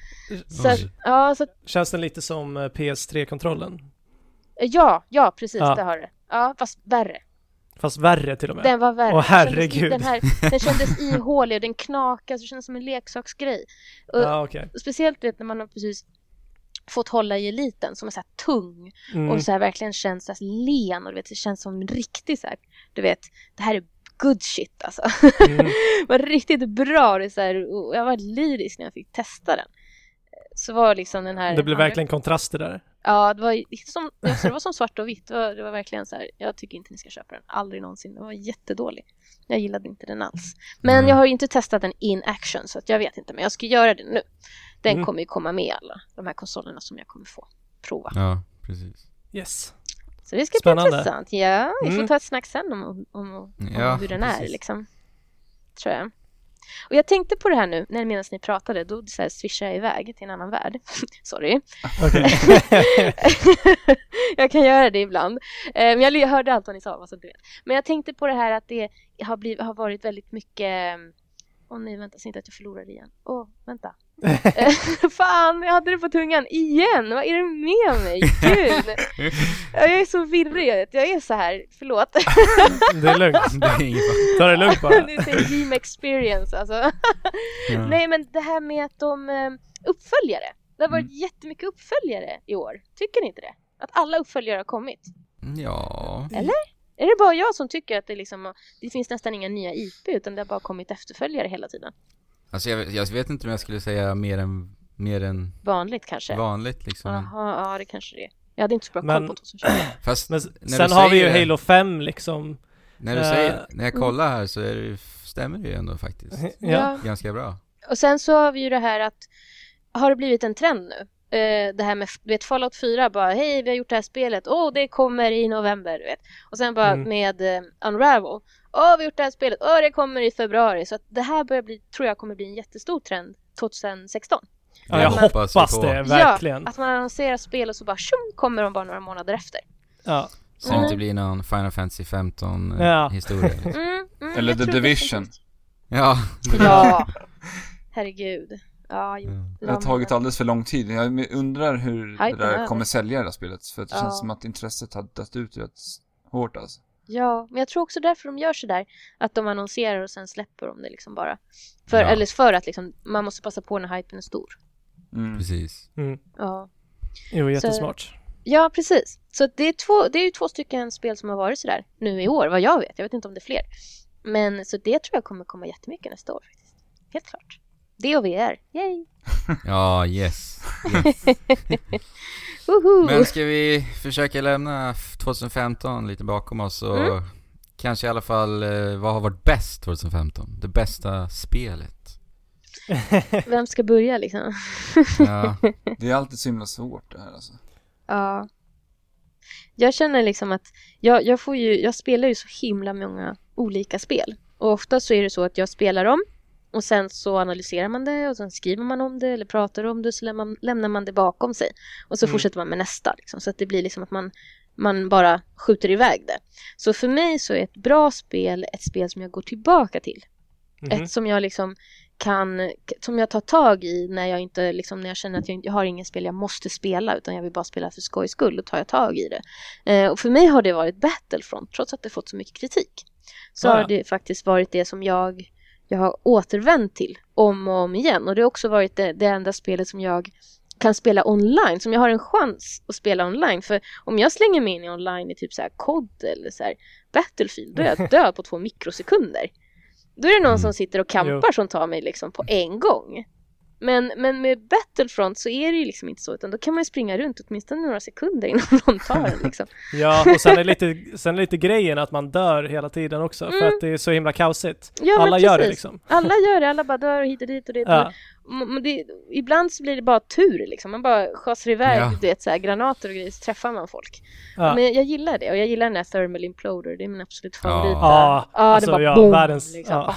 Så att, ja, så Känns den lite som eh, PS3-kontrollen? ja, ja, precis, Ja. det har det. Ja, fast värre. Fast värre till och med. Den var värre. Åh, Den kändes- herregud. Den, här, den kändes ihålig och den knakade, så det kändes som en leksaksgrej. Och, Ja, okej. Speciellt du vet, när man har precis fått hålla i eliten som är så tung Mm. och så här verkligen känns så len och du vet, det känns som en riktig så här, du vet, det här är good shit alltså. Mm. det var riktigt bra, det så här, jag var lyrisk när jag fick testa den. Så var liksom den här Det blev andra- verkligen kontraster där. Ja, det var, som, det var som svart och vitt. Det var, det var verkligen så här, jag tycker inte ni ska köpa den. Aldrig någonsin. Den var jättedålig. Jag gillade inte den alls. Men Mm. jag har ju inte testat den in action så att jag vet inte. Men jag ska göra det nu. Den Mm. kommer ju komma med alla de här konsolerna som jag kommer få prova. Ja, precis. Yes. Så det ska bli Spännande. intressant. Ja, vi får Mm. ta ett snack sen om, om, om Ja, hur den är precis. liksom. Tror jag. Och jag tänkte på det här nu, när medan ni pratade, då så här swishade jag iväg till en annan värld. Sorry. Okej. jag kan göra det ibland. Eh, Men jag hörde allt vad ni sa, vad så inte vet. Men jag tänkte på det här att det har, blivit, har varit väldigt mycket Åh nej, vänta så inte att jag förlorar igen. Åh, vänta. Eh, Fan, jag hade det på tungan igen. Vad är det med mig? Gud. Jag är så virrig. Jag är så här. Förlåt. det är lugnt. Det är. Ta det lugnt bara. det är en dream experience alltså. Ja. Nej, men det här med att de eh, uppföljare. Det har varit jättemycket uppföljare i år. Tycker ni inte det? Att alla uppföljare har kommit. Ja. Är det bara jag som tycker att det liksom det finns nästan inga nya IP utan det har bara kommit efterföljare hela tiden? Alltså jag, jag vet inte om jag skulle säga mer än, mer än Vanligt kanske? vanligt liksom. Jaha, ja det kanske det är. Jag hade inte så bra koll Men- på 2020. Fast Men sen har vi ju det- Halo 5 liksom. När du Eh, säger, när jag kollar här så är det, stämmer det ju ändå faktiskt. Ja. Ganska bra. Och sen så har vi ju det här att har det blivit en trend nu? Eh, det här med, du vet Fallout 4 bara hej vi har gjort det här spelet, åh det kommer i november du vet. Och sen bara Mm. med eh, Unravel, åh vi har gjort det här spelet, åh det kommer i februari. Så att det här börjar bli, tror jag kommer bli en jättestor trend 2016. Ja, jag Det hoppas på. det, verkligen. Ja, att man annonserar spel och så bara tjum kommer de bara några månader efter. Ja. Så det Mm. inte blir någon Final Fantasy 15 eh, Ja. historia. liksom. Mm, mm, Eller The Division. Ja. Ja, herregud. Ja, jo. Mm. Det har tagit alldeles för lång tid. Jag undrar hur Hypen det där kommer sälja det där spelet. För det Ja. känns som att intresset har dött ut rätt hårt alltså. Ja, men jag tror också därför de gör sådär. Att de annonserar och sen släpper de det liksom bara. För, Ja. Eller för att liksom, man måste passa på när hypen är stor. Mm. Precis. Mm. Ja, Jo, jättesmart. ja precis. Så det är, två, det är ju två stycken spel som har varit sådär nu i år, vad jag vet. Jag vet inte om det är fler. Men så det tror jag kommer komma jättemycket nästa år faktiskt. Helt klart. Det och VR, yay! Ja, yes. yes. Woho! Men ska vi försöka lämna 2015 lite bakom oss och Mm. kanske i alla fall, eh, vad har varit bäst 2015? Det bästa spelet? Vem ska börja liksom? Ja, Det är alltid så himla svårt det här alltså. Ja. Jag känner liksom att jag, jag får ju, jag spelar ju så himla många olika spel. Och ofta så är det så att jag spelar dem och sen så analyserar man det och sen skriver man om det eller pratar om det så lämnar man, det bakom sig. Och så Mm. fortsätter man med nästa liksom, så att det blir liksom att man, man bara skjuter iväg det. Så för mig så är ett bra spel ett spel som jag går tillbaka till. Mhm. Ett som jag liksom kan, som jag tar tag i när jag inte liksom, när jag känner att jag, jag har ingen spel jag måste spela utan jag vill bara spela för skojs skull, då tar jag tag i det. Eh, och för mig har det varit Battlefront, trots att det fått så mycket kritik. Så Ah, har ja. det faktiskt varit det som jag, jag har återvänt till om och om igen. Och det har också varit det, det enda spelet som jag kan spela online, som jag har en chans att spela online. För om jag slänger mig in i online i typ så här COD eller så här Battlefield, då är jag död på två mikrosekunder. Då är det någon Mm. som sitter och kampar som tar mig liksom på en gång. Men, men med Battlefront så är det ju liksom inte så, utan då kan man ju springa runt åtminstone några sekunder innan någon tar en liksom. Ja, och sen är, lite, sen är lite grejen att man dör hela tiden också för Mm. att det är så himla kaosigt. Ja, Alla gör det liksom. Alla gör det, alla bara dör hit och dit och det. Ja. M- Men det, ibland så blir det bara tur liksom. Man bara schasar iväg Ja. du vet, så här, granater och grejer så träffar man folk. Ja. Men jag gillar det och jag gillar den här Thermal Imploder. Det är min absolut favorit. Ja, ja alltså, det var ja, boom, världens- liksom. ja.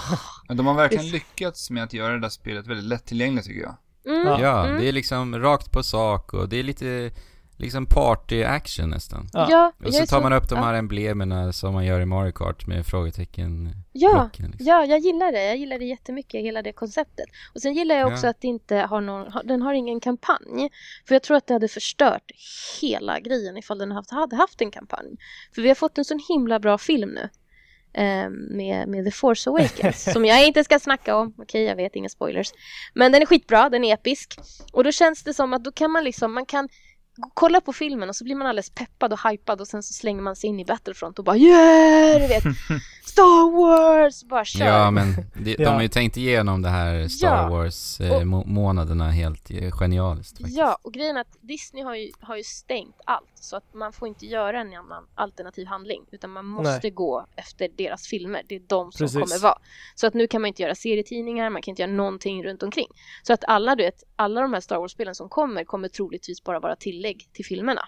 Men de har verkligen lyckats med att göra det där spelet väldigt lättillgängligt tycker jag. Mm, Ja. ja mm. det är liksom rakt på sak och det är lite liksom party-action nästan. Ja. Ja, Och så tar man upp de ja. här emblemerna som man gör i Mario Kart med frågetecken Ja, blocken, liksom. ja, jag gillar det. Jag gillar det jättemycket, hela det konceptet. Och sen gillar jag också Ja. att det inte har någon, den har ingen kampanj. För jag tror att det hade förstört hela grejen ifall den haft, hade haft en kampanj. För vi har fått en sån himla bra film nu. eh, Med, med The Force Awakens som jag inte ska snacka om. Okej, jag vet, inga spoilers. Men den är skitbra, den är episk. Och då känns det som att då kan man liksom, man kan kolla på filmen och så blir man alldeles peppad och hypad och sen så slänger man sig in i Battlefront och bara yeah! Du vet, Star Wars! Bara kör! Ja men de Ja. har ju tänkt igenom det här Star Ja. Wars eh, helt eh, genialiskt faktiskt. Ja, och grejen är att Disney har ju, har ju stängt allt så att man får inte göra en annan alternativ handling utan man måste gå efter deras filmer. Det är de som Precis. kommer vara. Så att nu kan man inte göra serietidningar, man kan inte göra någonting runt omkring. Så att alla, du vet, alla de här Star Wars-spelen som kommer kommer troligtvis bara vara tillägg till filmerna.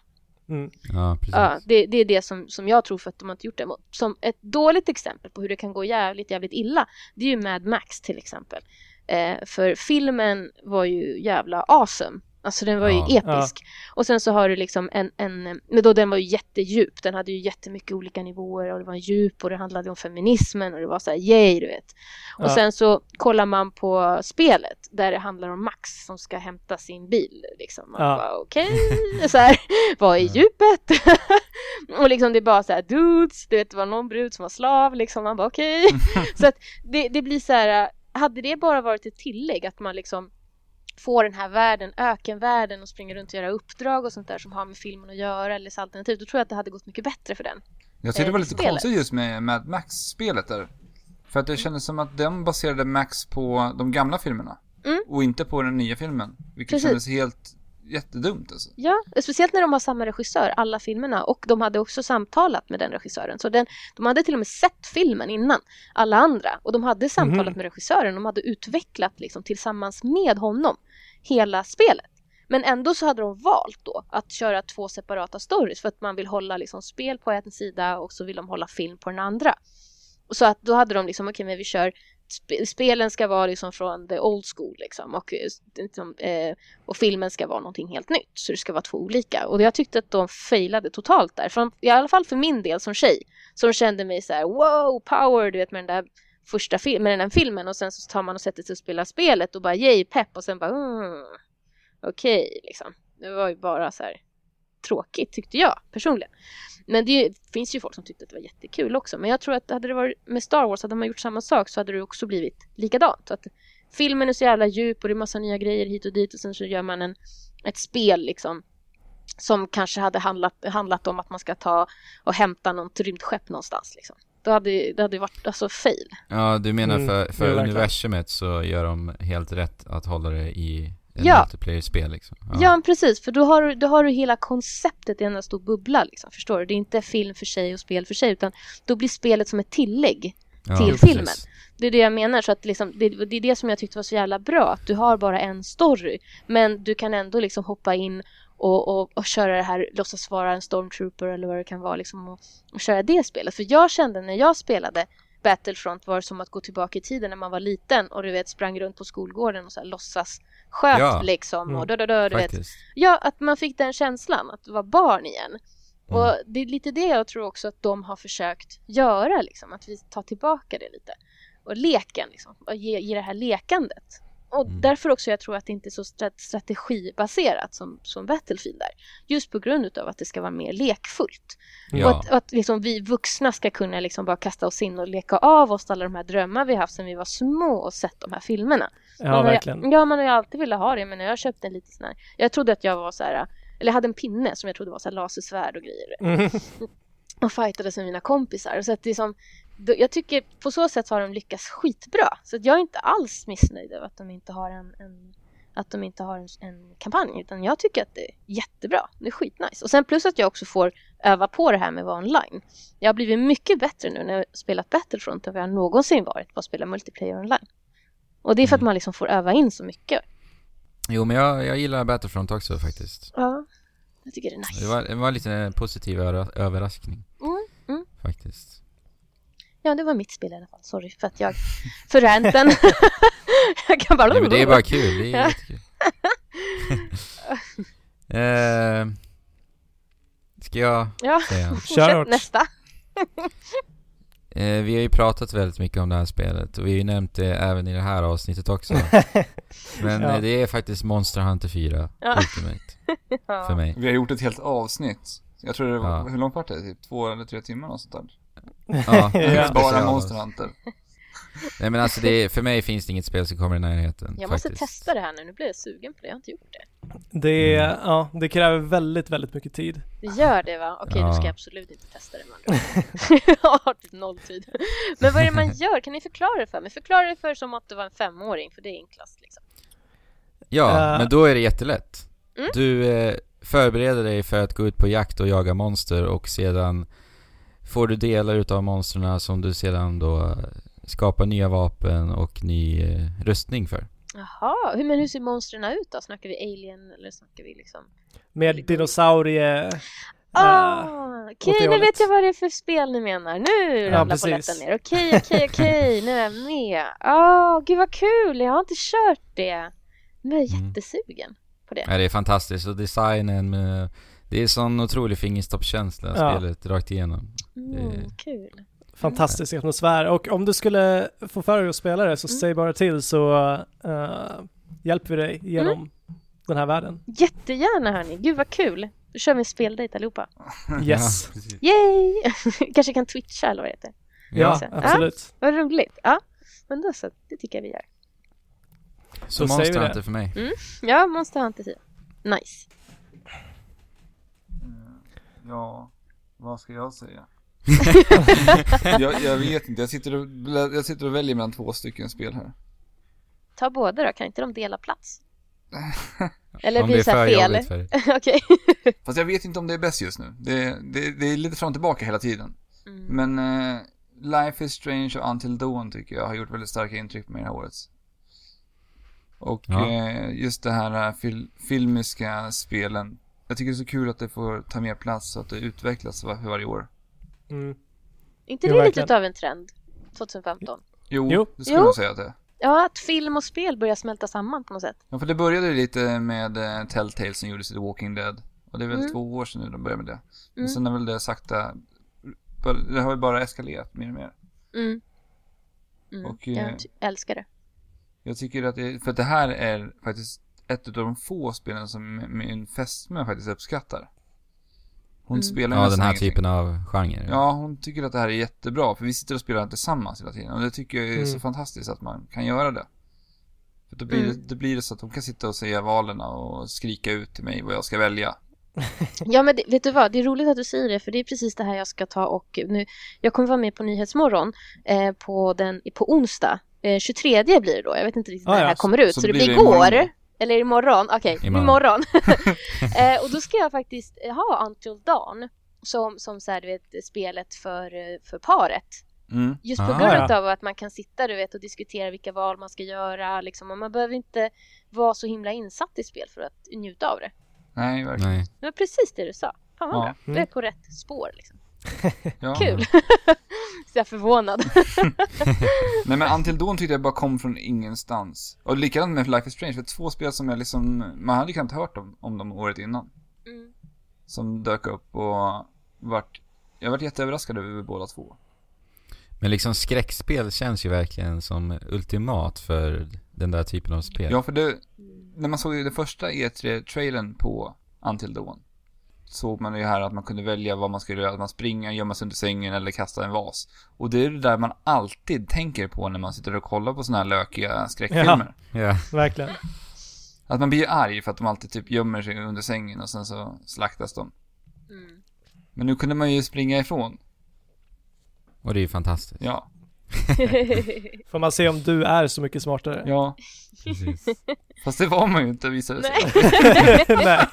Mm. Ja, precis. Ja, det, det är det som, som jag tror för att de har inte gjort det. Som ett dåligt exempel på hur det kan gå jävligt, jävligt illa, det är ju Mad Max till exempel. Eh, för filmen var ju jävla awesome. Alltså den var ju Ja. episk. Och sen så har du liksom en, en, men då den var ju jättedjup. Den hade ju jättemycket olika nivåer och det var djup och det handlade om feminismen och det var så här yay, du vet. Och Ja. sen så kollar man på spelet där det handlar om Max som ska hämta sin bil. Liksom. Man Ja. bara okej, så här, vad är djupet? och liksom det är bara så här dudes, du vet det var någon brud som var slav liksom. Man bara okej. så att det, det blir så här, hade det bara varit ett tillägg att man liksom får den här världen, ökenvärlden och springer runt och göra uppdrag och sånt där som har med filmen att göra eller så alternativ, då tror jag att det hade gått mycket bättre för den. Jag tyckte det Eh, var lite spelet. konstigt just med Mad Max-spelet där. För att det kändes som att den baserade Max på de gamla filmerna. Mm. Och inte på den nya filmen. Vilket Precis. kändes helt jättedumt alltså. Ja, speciellt när de har samma regissör, alla filmerna. Och de hade också samtalat med den regissören. Så den, de hade till och med sett filmen innan alla andra. Och de hade samtalat Mhm. med regissören. De hade utvecklat liksom, tillsammans med honom hela spelet. Men ändå så hade de valt då att köra två separata stories för att man vill hålla liksom, spel på en sida och så vill de hålla film på den andra. Så att då hade de liksom, okej men vi kör Spelen ska vara liksom från the old school liksom och, eh, liksom, eh, och filmen ska vara någonting helt nytt. Så det ska vara två olika. Och jag tyckte att de failade totalt där. För, I alla fall för min del som tjej. Som kände mig så här: wow, power, du vet med den där första filmen, med den här filmen och sen så tar man och sätter sig och spelar spelet och bara yay, pepp och sen bara mm, okej liksom. Det var ju bara så här tråkigt tyckte jag personligen. Men det ju- finns ju folk som tyckte att det var jättekul också. Men jag tror att hade det varit med Star Wars, hade man gjort samma sak så hade det också blivit likadant. Så att filmen är så jävla djup och det är massa nya grejer hit och dit och sen så gör man en, ett spel liksom som kanske hade handlat, handlat om att man ska ta och hämta något rymdskepp någonstans liksom. Då hade det hade varit alltså fail. Ja, du menar Mm, för, det för verkligen. universumet så gör de helt rätt att hålla det i ett Ja. multiplayer-spel liksom. Ja, precis, för då har, du- då har du hela konceptet i en stor bubbla liksom, förstår du? Det är inte film för sig och spel för sig utan då blir spelet som ett tillägg. Ja, till precis. filmen. Det är det jag menar, så att liksom, det, det är det som jag tyckte var så jävla bra, att du har bara en story, men du kan ändå liksom hoppa in och, och, och köra det här, låtsas vara en stormtrooper eller vad det kan vara liksom och, och köra det spelet. För jag kände när jag spelade Battlefront var som att gå tillbaka i tiden när man var liten och du vet sprang runt på skolgården och så här låtsas sköt Ja. liksom och då, då, då, du vet. Faktiskt. Ja, att man fick den känslan att vara barn igen. Mm. Och det är lite det jag tror också att de har försökt göra, liksom, att vi tar tillbaka det lite. Och leken, liksom, och ge, ge det här lekandet. Och Mm. därför också jag tror att det inte är så stra- strategibaserat som, som Battlefield är. Just på grund utav att det ska vara mer lekfullt. Ja, att, och att liksom vi vuxna ska kunna liksom bara kasta oss in och leka av oss alla de här drömmar vi haft sedan vi var små och sett de här filmerna. Ja, Man har verkligen. Ja, man har ju alltid velat ha det, men jag köpte en liten sån här. Jag trodde att jag var så här, eller jag hade en pinne som jag trodde var så här lasersvärd och grejer. Mm. Och fightades med mina kompisar. Så att det är som, jag tycker på så sätt har de lyckats skitbra. Så att jag är inte alls missnöjd över att de inte har en, en att de inte har en, en kampanj, utan jag tycker att det är jättebra. Det är skitnice. Och sen plus att jag också får öva på det här med att vara online. Jag har blivit mycket bättre nu när jag spelat Battlefront än vad jag någonsin varit på att spela multiplayer online. Och det är för att Mm. man liksom får öva in så mycket. Jo men jag, jag gillar Battlefront också faktiskt. Ja, jag tycker det är nice. Det var, det var lite en positiv överraskning Mm, mm. faktiskt. Ja, det var mitt spel i alla fall. Sorry för att jag... För ranten. jag kan bara... Nej men det är bara kul, det är Ja. jättekul. eh, ska jag Ja, säga? Nästa. Eh, vi har ju pratat väldigt mycket om det här spelet och vi har ju nämnt det även i det här avsnittet också. Men Ja. eh, det är faktiskt Monster Hunter 4 Ja. Ultimate Ja. för mig. Vi har gjort ett helt avsnitt. Jag tror det var, Ja. hur långt var det? Typ två eller tre timmar och sånt där. Ja, Ja. Bara. Monster Hunter. Nej men alltså det för mig finns det inget spel som kommer i närheten Jag måste faktiskt. testa det här nu. Nu blir jag sugen på det. Jag har inte gjort det. Det, Mm. ja, det kräver väldigt, väldigt mycket tid. Det gör det va? Okej, då ska Ja. jag absolut inte testa det. Man. jag har typ noll tid. Men vad är det man gör? Kan ni förklara det för mig? Förklara det för som att du var en femåring, för det är enklast liksom. Ja, Eh. men då är det jättelätt. Mm. Du eh, förbereder dig för att gå ut på jakt och jaga monster och sedan får du delar utav monstren som du sedan då eh, skapar nya vapen och ny eh, rustning för. Jaha, hur, men hur ser monstren ut då? Snackar vi alien eller snackar vi liksom? Med dinosaurie... Ah, åt okej, det nu vet jag vad det är för spel ni menar. Nu Ja, ramlar polletten ner. Okej, okej, okej, nu är jag med. Åh, gud vad kul, jag har inte kört det. Nu är jag Mm. jättesugen på det. Ja, det är fantastiskt och designen med, det är sån otrolig fingerstoppskänsla Ja. spelet rakt igenom. Mm, kul. Fantastisk atmosfär. Och om du skulle få för dig att spela det så Mm. säg bara till så eh, hjälper vi dig genom Mm. den här världen. Jättegärna hörni, gud vad kul. Då kör vi en speldejt allihopa. Yes. Ja. Yay! Kanske kan twitcha eller vad det heter. Ja, Ja. absolut. Vad roligt. Ja, men då så, det tycker jag vi gör. Så vi Monster det. Hunter för mig. Ja, Monster Hunter 10. Nice. Ja, vad ska jag säga? jag, jag vet inte, jag sitter, och, jag sitter och väljer mellan två stycken spel här. Ta båda då, kan inte de dela plats? Eller blir det för fel? Okej. Fast jag vet inte om det är bäst just nu. Det, det, det är lite fram och tillbaka hela tiden. Mm. Men eh, Life is Strange och Until Dawn tycker jag har gjort väldigt starka intryck på mig det här året. Och Ja. eh, just det här eh, fil filmiska spelen. Jag tycker det är så kul att det får ta mer plats och att det utvecklas för varje år. Mm. inte Jo, det lite verkligen. utav en trend? 2015? Jo, Jo. det skulle Jo. jag säga att det är. Ja, att film och spel börjar smälta samman på något sätt. Ja, för det började lite med eh, Telltale som gjorde sitt Walking Dead. Och det är väl Mm. två år sedan nu de började med det. Men Mm. sen har väl det sakta, det har väl bara eskalerat mer och mer. Mm. Mm. Och, jag eh, älskar det. Jag tycker att det, för att det här är faktiskt ett av de få spelen som min fästmö faktiskt uppskattar. Hon Mm. spelar Ja, den här typen av genre. Ja, hon tycker att det här är jättebra, för vi sitter och spelar tillsammans hela tiden. Och det tycker jag är så Mm. fantastiskt att man kan göra det. För då blir, Mm. det, då blir det så att hon kan sitta och säga valen och skrika ut till mig vad jag ska välja. Ja men det, vet du vad, det är roligt att du säger det för det är precis det här jag ska ta och nu Jag kommer vara med på Nyhetsmorgon eh, på, den, på onsdag eh, 23 blir det då, jag vet inte riktigt Ah, när det ja. här kommer ut Så så, det blir det igår? Eller imorgon, okej, Imorgon. imorgon, eh, Och då ska jag faktiskt ha Until Dawn som, som så här, du vet, spelet för, för paret Mm. Just på Ah, grund ja. av att man kan sitta du vet, och diskutera vilka val man ska göra liksom, och man behöver inte vara så himla insatt i spel för att njuta av det Nej, verkligen. Nej. Det var precis det du sa. Fan vad Ja. bra. Du är på rätt spår liksom. Ja. Kul. Så jag är förvånad. Nej men Until Dawn tyckte jag bara kom från ingenstans. Och likadant med Life is Strange, för två spel som jag liksom, man hade knappt hört om, om dem året innan. Mm. Som dök upp och vart, jag vart jätteöverraskad över båda två. Men liksom skräckspel känns ju verkligen som ultimat för den där typen av spel. Ja, för det, när man såg den första E3-trailern på Until Dawn såg man ju här att man kunde välja vad man skulle göra, att man springa, gömma sig under sängen eller kasta en vas. Och det är det där man alltid tänker på när man sitter och kollar på såna här lökiga skräckfilmer. Ja. Verkligen. Att man blir arg för att de alltid typ gömmer sig under sängen och sen så slaktas de. Mm. Men nu kunde man ju springa ifrån. Och det är ju fantastiskt. Ja, Får man se om du är så mycket smartare? ja. Precis. Fast det var man ju inte visade sig. Nej. Nej.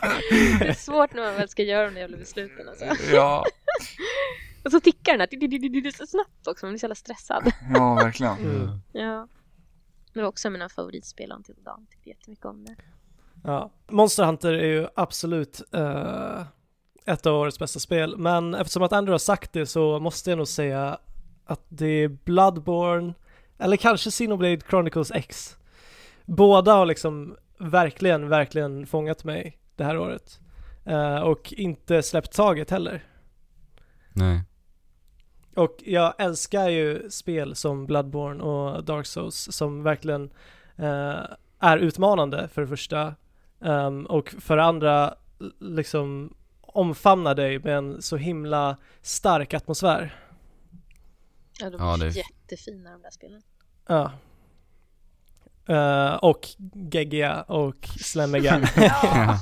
Det är svårt när man väl ska göra de där jävla besluten alltså. Ja, Och så tickar den här så snabbt också, man blir så jävla stressad. ja verkligen. Mm. Ja. Det var också mina favoritspel till dagen, tyckte jättemycket om det. Ja. Monster Hunter är ju absolut eh, ett av årets bästa spel, men eftersom att Andrew har sagt det så måste jag nog säga att det är Bloodborne, eller kanske Xenoblade Chronicles X. Båda har liksom verkligen, verkligen fångat mig det här året. Eh, och inte släppt taget heller. Nej. Och jag älskar ju spel som Bloodborne och Dark Souls som verkligen eh, är utmanande för det första ehm, och för det andra liksom omfamnar dig med en så himla stark atmosfär. Ja, de Ja, är det- jättefina de där spelen. Ja. Eh, och geggiga och slemmiga. Ja,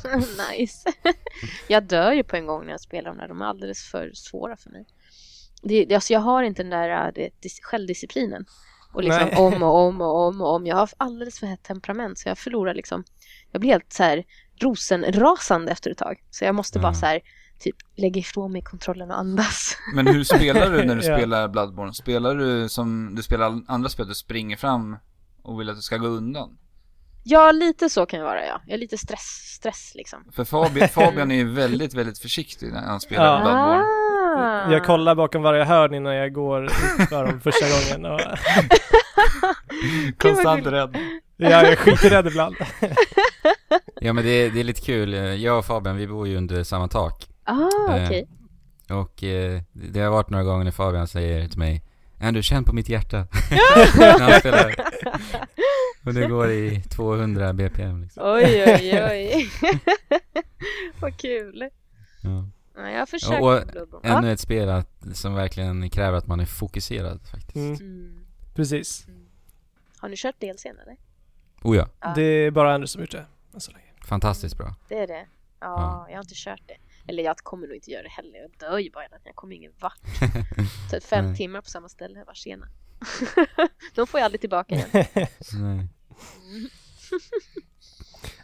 nice. jag dör ju på en gång när jag spelar de där, de är alldeles för svåra för mig. Det, det- alltså jag har inte den där äh, det, dis, självdisciplinen. Och liksom Nej. om och om och om och om. Jag har alldeles för hett temperament så jag förlorar liksom, jag blir helt så här rosenrasande efter ett tag. Så jag måste bara Mm. så här, typ lägga ifrån mig kontrollen och andas. Men hur spelar du när du Ja. spelar Bloodborne? Spelar du som du spelar andra spel, du springer fram och vill att du ska gå undan? Ja, lite så kan jag vara ja. Jag är lite stress, stress liksom. För Fabian, Fabian är ju väldigt, väldigt försiktig när han spelar Ja. Bloodborne. Ah. Jag kollar bakom varje hörn innan jag går för dem första gången och Konstant rädd. ja, jag är skiträdd ibland. Ja men det är, det är lite kul. Jag och Fabian, vi bor ju under samma tak. Ah, Eh, okej. Och eh, det har varit några gånger när Fabian säger till mig Andrew, känn på mitt hjärta. när han spelar. Och det går i 200 BPM liksom. Oj, oj, oj. Vad kul. Ja. Ja, jag har försökt Och-. Ja. Ännu ett spel att, som verkligen kräver att man är fokuserad faktiskt. Mm, Mm. precis. Har ni kört DLCn eller? Oh ja, Ja. Det är bara Andrew som gjort det. än så länge. fantastiskt bra. Det är det? Ja, Ja. jag har inte kört det. Eller jag kommer nog inte göra det heller. Jag dör ju bara. Jag kommer ingen vart. Så fem Nej. timmar på samma ställe. Var sena. De får jag aldrig tillbaka igen. Nej.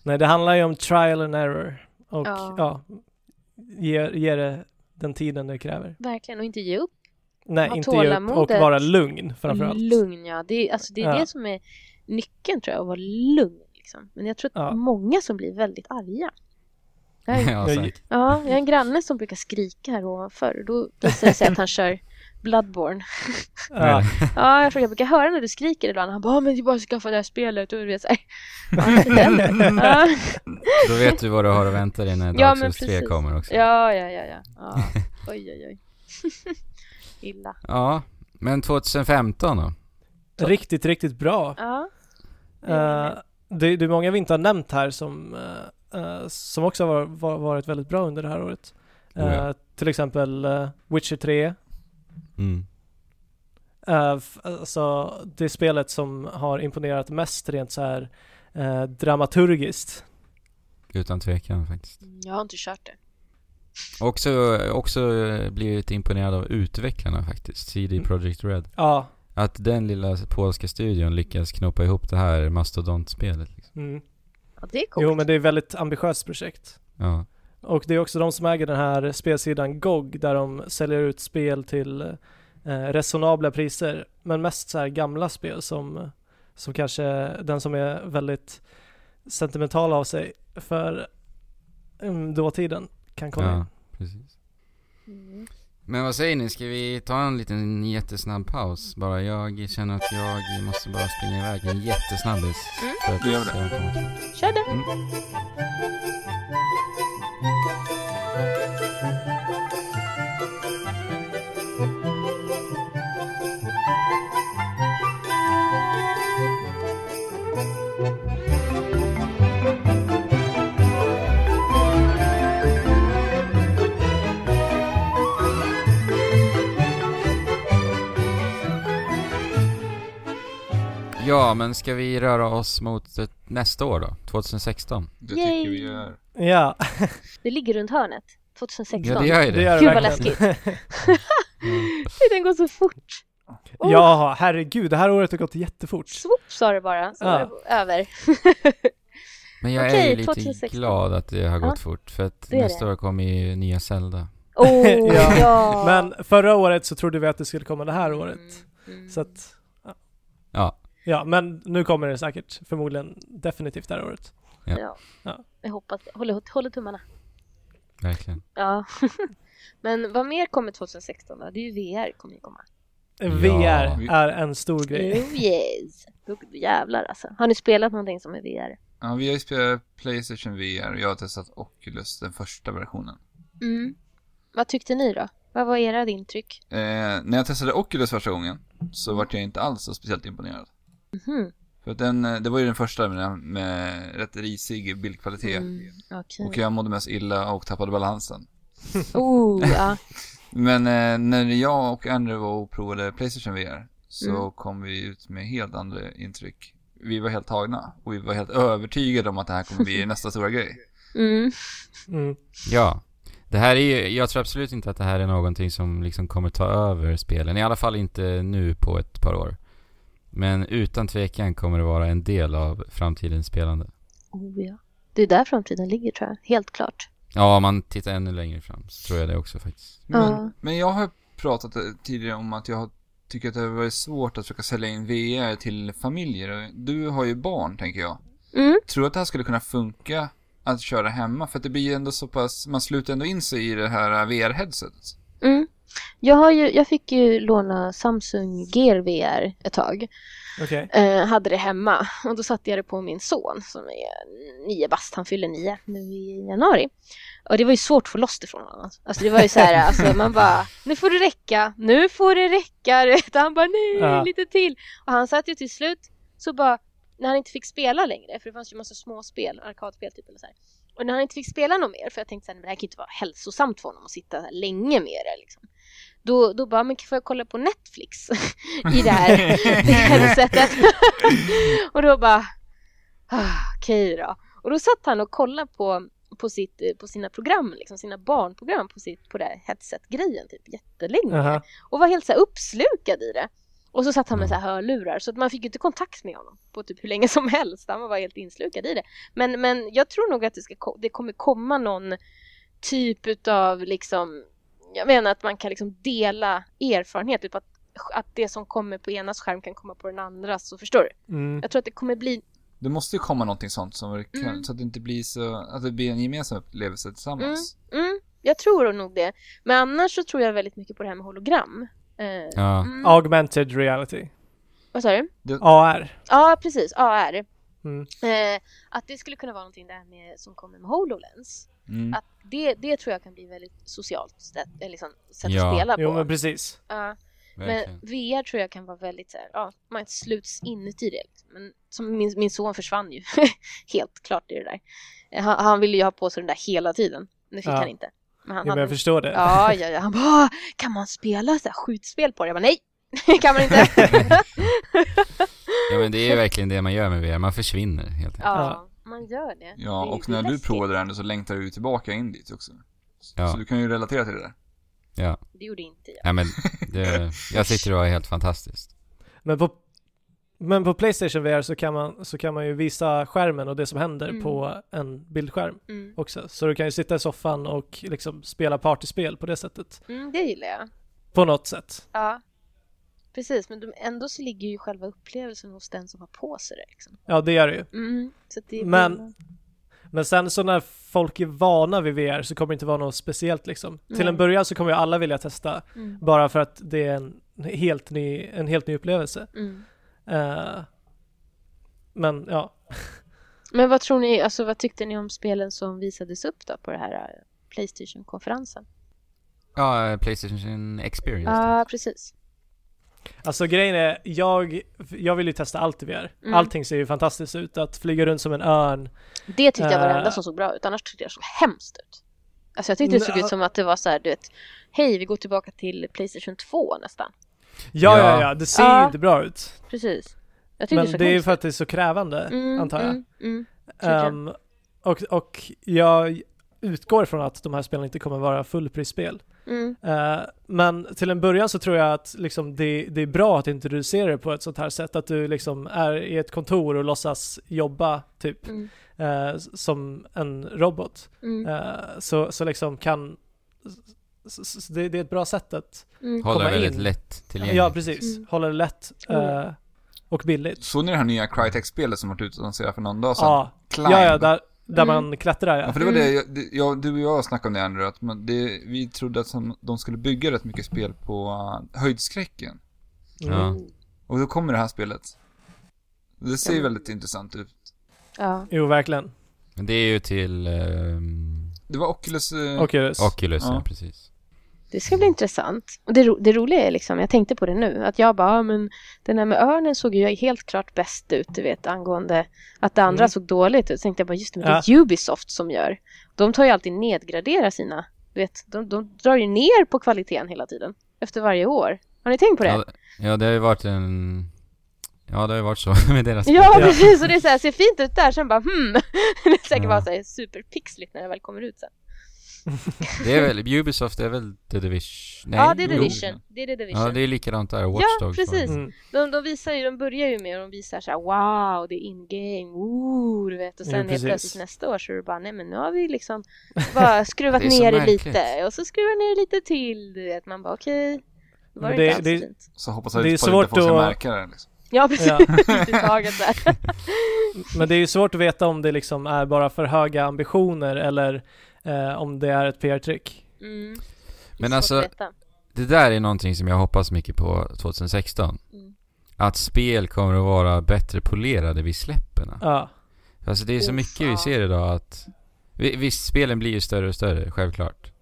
Nej, det handlar ju om trial and error. Och Ja. ja, ge, ge det den tiden det kräver. Verkligen. Och inte ge upp. Nej, Ha inte ge upp och vara lugn framförallt. Lugn, ja. Det är, alltså, det, är Ja. det som är nyckeln tror jag. Att vara lugn. Liksom. Men jag tror att Ja. många som blir väldigt arga. Jag är, ja, jag har en granne som brukar skrika här ovanför. Då visar det sig att han kör Bloodborne. Ja, Ja, jag, tror jag brukar höra när du skriker ibland. Han bara, "Ja, men det är bara skaffa det här spelet. Och du vet så här. Ja, den. ja. Då vet du vad du har att vänta dig när Ja, Dark men Souls 3 precis. kommer också. ja, ja, ja, ja. ja. Oj, oj, oj. Illa. Ja, men 2015 då? riktigt, riktigt bra. Ja. Eh, det, det är många vi inte har nämnt här som, eh, som också har var, varit väldigt bra under det här året. Oh ja. Eh, till exempel eh, Witcher 3. Mm. Eh, alltså det spelet som har imponerat mest rent så här eh, dramaturgiskt. Utan tvekan faktiskt. Mm, Jag har inte kört det. Också, också eh, blivit imponerad av utvecklarna faktiskt, CD Mm. Projekt Red. Ja. Att den lilla polska studion lyckas knoppa ihop det här mastodontspelet. Liksom. Mm. Ja, det är coolt. Jo men det är ett väldigt ambitiöst projekt. Ja. Och det är också de som äger den här spelsidan GOG där de säljer ut spel till eh, resonabla priser. Men mest så här gamla spel som, som kanske den som är väldigt sentimental av sig för um, dåtiden kan kolla in. ja, precis. Mm. Men vad säger ni, ska vi ta en liten jättesnabb paus? Bara jag känner att jag måste bara springa iväg en jättesnabbis. Mm. För att Då gör det. Kör det. Mm. Ja, men ska vi röra oss mot ett, nästa år då? 2016? Det Yay. tycker vi gör. Ja, Det ligger runt hörnet. 2016. Ja, det gör ju det. det gör det Gud vad verkligen. Mm. Den går så fort. Oh, Ja, herregud, det här året har gått jättefort. Swoop sa det bara, så Ja. var det över. Men jag är Okej, ju lite 2016. glad att det har gått Ja, fort, för att det är nästa år kommer ju nya Zelda. Oh, Ja, ja. Men förra året så trodde vi att det skulle komma det här året. Mm, mm. Så att, Ja, ja, men nu kommer det säkert, förmodligen definitivt det här året. Ja. Ja. Jag hoppas det. Håller, håller tummarna. verkligen. Ja. Men vad mer kommer 2016 då? Det är ju VR kommer ju komma. VR vi- är en stor grej. Oh yes! Då jävlar alltså. Har ni spelat någonting som är VR? Ja, vi har ju spelat Playstation VR och jag har testat Oculus, den första versionen. Mm. Vad tyckte ni då? Vad var era intryck? Eh, när jag testade Oculus första gången så vart jag inte alls så speciellt imponerad. Mhm. För att den, eh, det var ju den första med, med rätt risig bildkvalitet. Mm. Okej. Och jag mådde mest illa och tappade balansen. Oh, ja. Men eh, när jag och Andrew var och provade Playstation VR så Mm. kom vi ut med helt andra intryck. Vi var helt tagna och vi var helt övertygade om att det här kommer bli nästa stora grej. Mm. Mm. Ja. Det här är ju, jag tror absolut inte att det här är någonting som liksom kommer ta över spelen. I alla fall inte nu på ett par år. Men utan tvekan kommer det vara en del av framtidens spelande. Oh, ja. Det är där framtiden ligger tror jag. Helt klart. Ja, om man tittar ännu längre fram så tror jag det också faktiskt. Men, Ja. men jag har pratat tidigare om att jag har tycker att det har varit svårt att försöka sälja in VR till familjer. Du har ju barn, tänker jag. Mm. Tror du att det här skulle kunna funka att köra hemma? För att det blir ju ändå så pass, man slutar ändå in sig i det här VR-headsetet. Mm. Jag, har ju, jag fick ju låna Samsung Gear VR ett tag. Okej. Eh, hade det hemma och då satte jag det på min son som är nio bast, han fyller nio nu i januari. Och det var ju svårt att få loss det från honom. Alltså det var ju så här, alltså man bara, nu får det räcka, nu får det räcka. Han bara, nej, Ja. lite till. Och han satt ju till slut, så bara, när han inte fick spela längre, för det fanns ju massa små spel, arkadspel typ eller så här. Och när han inte fick spela något mer, för jag tänkte men det här kan inte vara hälsosamt för honom att sitta länge med det liksom. Då, då bara, men får jag kolla på Netflix i det här headsetet? och då bara, ah, okej då. Och då satt han och kollade på, på, sitt, på sina program, liksom, sina barnprogram på, sitt, på det här headset-grejen typ jättelänge. Aha. Och var helt så här uppslukad i det. Och så satt han med så här hörlurar så att man fick ju inte kontakt med honom på typ hur länge som helst. Han var helt inslukad i det. Men, men jag tror nog att det, ska, det kommer komma någon typ utav liksom jag menar att man kan liksom dela erfarenhet, typ att, att det som kommer på enas skärm kan komma på den andras, så förstår du? Mm. Jag tror att det kommer bli, Det måste ju komma någonting sånt som kan, Mm. så att det inte blir så, att det blir en gemensam upplevelse tillsammans. mm, jag tror nog det. Men annars så tror jag väldigt mycket på det här med hologram. Eh, Ja. mm, Augmented reality. Vad sa du? AR. Ja, precis, AR. Mm. Eh, att det skulle kunna vara någonting där med, som kommer med HoloLens. Mm. Att det, det tror jag kan bli väldigt socialt sätt, eh, liksom, sätt Ja. att spela på. Jo men precis. Ja. Verkligen. Men VR tror jag kan vara väldigt så här, ja, man sluts inuti det. Men som min, min son försvann ju helt klart i det där. Eh, Han, han ville ju ha på sig den där hela tiden. Det fick Ja. han inte. Men han Jo, men jag förstår det. ja, ja, ja, han bara, "Åh, kan man spela så här skjutspel på det? Jag bara, nej, kan man inte. Ja men det är ju verkligen det man gör med VR, man försvinner helt enkelt. ja, man gör det. Ja, Det och när du läskigt. provar det ändå så längtar du tillbaka in dit också. Ja. Så du kan ju relatera till det där. Ja. Det gjorde inte jag. Nej men, det, jag tyckte det var helt fantastiskt. Men på, men på Playstation VR så kan, man, så kan man ju visa skärmen och det som händer Mm. på en bildskärm Mm. också. Så du kan ju sitta i soffan och liksom spela partyspel på det sättet. Mm, det gillar jag. På något sätt. Ja. Precis, men de, ändå så ligger ju själva upplevelsen hos den som har på sig det. Liksom. Ja, det är det ju. Mm, det Men- Men sen så när folk är vana vid VR så kommer det inte vara något speciellt liksom. Till en början så kommer ju alla vilja testa Mm. bara för att det är en helt ny, en helt ny upplevelse. Mm. Eh, men ja, Men vad tror ni, alltså vad tyckte ni om spelen som visades upp då på det här eh, Playstation-konferensen? Ja, eh, Playstation Experience. Ja, precis. alltså grejen är, jag, jag vill ju testa allt i VR. Mm. Allting ser ju fantastiskt ut. Att flyga runt som en örn. Det tyckte jag var det Eh. enda som såg bra ut, annars tyckte jag det såg hemskt ut. Alltså jag tyckte det såg ut som att det var så här, du vet, hej vi går tillbaka till Playstation 2 nästan. Ja, ja, Ja. ja, det ser Ja. ju inte bra ut. Precis. Jag Men det är ju för att det är så krävande, Mm, antar jag. Mm, mm. Ehm, och, och jag utgår från att de här spelen inte kommer vara fullprisspel. mm, Eh, men till en början så tror jag att liksom det, det är bra att introducera det på ett sånt här sätt. Att du liksom är i ett kontor och låtsas jobba typ mm, s- som en robot. mm, Eh, så, så liksom kan... s- s- Det, det är ett bra sätt att... mm. Komma väldigt in. lätt tillgängligt. Ja, precis. Mm. Håller det lätt eh, och billigt. Såg ni det här nya Crytek-spelet som varit utannonserat för någon dag sedan? Ja, Climb. ja, ja, där, där Mm. man klättrar Ja, ja. för det var Mm. det, jag, det jag, du och jag snackade om det Andrew, att man, det, vi trodde att som, de skulle bygga rätt mycket spel på uh, höjdskräcken. Mm. Ja. Och då kommer det här spelet. Det ser ju Ja. väldigt intressant ut. Ja. Jo, verkligen. Men det är ju till ehm, Det var Oculus... eh, Oculus. Oculus, ja. Ja. precis. Det ska bli intressant. Och det, ro- det roliga är liksom, jag tänkte på det nu, att jag bara, men den där med örnen såg ju helt klart bäst ut, du vet, angående att det andra Mm. såg dåligt ut. Så tänkte jag bara, just det, men det Ja. är Ubisoft som gör. De tar ju alltid nedgradera sina, du vet, de, de drar ju ner på kvaliteten hela tiden, efter varje år. Har ni tänkt på det? Ja, ja, det har ju varit en... Ja, det har ju varit så med deras Ja, Ja. precis. Och det är så här, ser fint ut där, sen bara hmm. det är säkert Ja. bara så här superpixligt när det väl kommer ut sen. Det är väl, Ubisoft är väl The Division? Nej, ja, det är The. Division. Det är The Division. Ja, det är likadant där. Watch Ja, Dogs precis. var det. Mm. De, de visar ju, de börjar ju med och de visar så här wow, det är in-game, woo, du vet. Och sen helt precis. plötsligt nästa år så är det bara, nej men nu har vi liksom bara skruvat Det är ner det lite och så skruvar ner det lite till, du vet. Man bara okej, då var det, det- inte det- så fint. Så hoppas Det jag är att folk svårt inte folk ska att- märka det liksom. Ja, precis. Ja. Lite taget där. Men det är ju svårt att veta om det liksom är bara för höga ambitioner eller eh, om det är ett PR-trick. Mm. Men alltså- veta. Det där är någonting som jag hoppas mycket på 2016. Mm. Att spel kommer att vara bättre polerade vid släppen. Ja. Alltså det är så Oh, mycket vi fan. ser idag att... vi- Visst, spelen blir ju större och större, självklart.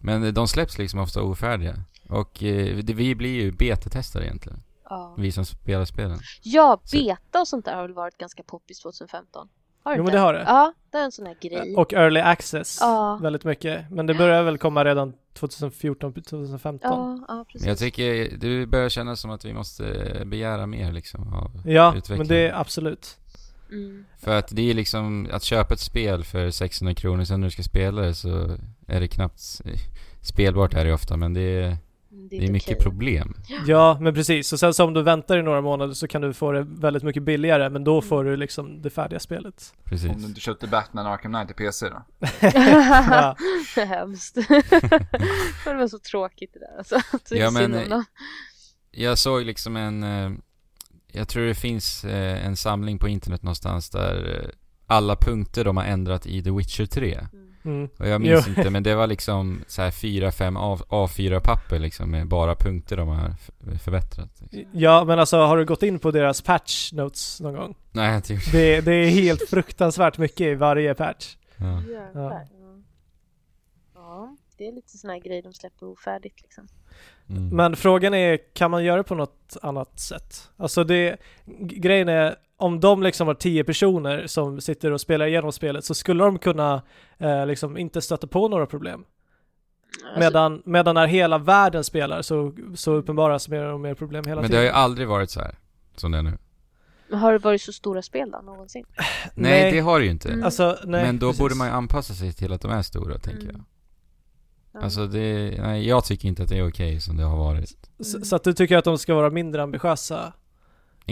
Men de släpps liksom ofta ofärdiga. Och eh, vi blir ju betatestare egentligen. Ja. Vi som spelar spelen. ja, beta och sånt där har väl varit ganska poppis 2015? Har Jo men det har det. Ja, det är en sån här grej. Och early access Ja. väldigt mycket. Men det börjar väl komma redan 2014, 2015. Ja, ja precis. Men jag tycker det börjar kännas som att vi måste begära mer liksom av Ja, men det är absolut. Mm. För att det är liksom, att köpa ett spel för 600 kronor sen när du ska spela det så är det knappt spelbart är det ofta men det är, Det är, det är mycket okej. problem. Ja, men precis. Och sen så om du väntar i några månader så kan du få det väldigt mycket billigare, men då får du liksom det färdiga spelet. Precis. Om du inte köpte Batman Arkham Knight i PC då. Ja. Hemskt. det var så tråkigt det där alltså. Så Ja, men. Dem. Jag såg liksom en, eh, jag tror det finns eh, en samling på internet någonstans där eh, alla punkter de har ändrat i The Witcher 3. Mm. Och jag minns Jo. inte men det var liksom så här fyra, fem A- A4-papper liksom med bara punkter de har förbättrat. Liksom. Ja, men alltså har du gått in på deras patch notes någon gång? Nej, jag tycker Det, det är helt fruktansvärt mycket i varje patch. ja. Ja. ja, det är lite sån här grej de släpper ofärdigt liksom. mm. Men frågan är, kan man göra det på något annat sätt? Alltså det, grejen är, om de liksom har tio personer som sitter och spelar igenom spelet så skulle de kunna eh, liksom inte stöta på några problem. Alltså, Medan, medan när hela världen spelar så, så uppenbaras mer och mer problem hela Men det har tiden. ju aldrig varit så här som det är nu. har det varit så stora spel då någonsin? Nej, det har det ju inte. Mm. Alltså, nej, men då precis. borde man ju anpassa sig till att de är stora, tänker Mm. jag. Ja. Alltså det, nej, jag tycker inte att det är okej som det har varit. Så, så att du tycker att de ska vara mindre ambitiösa?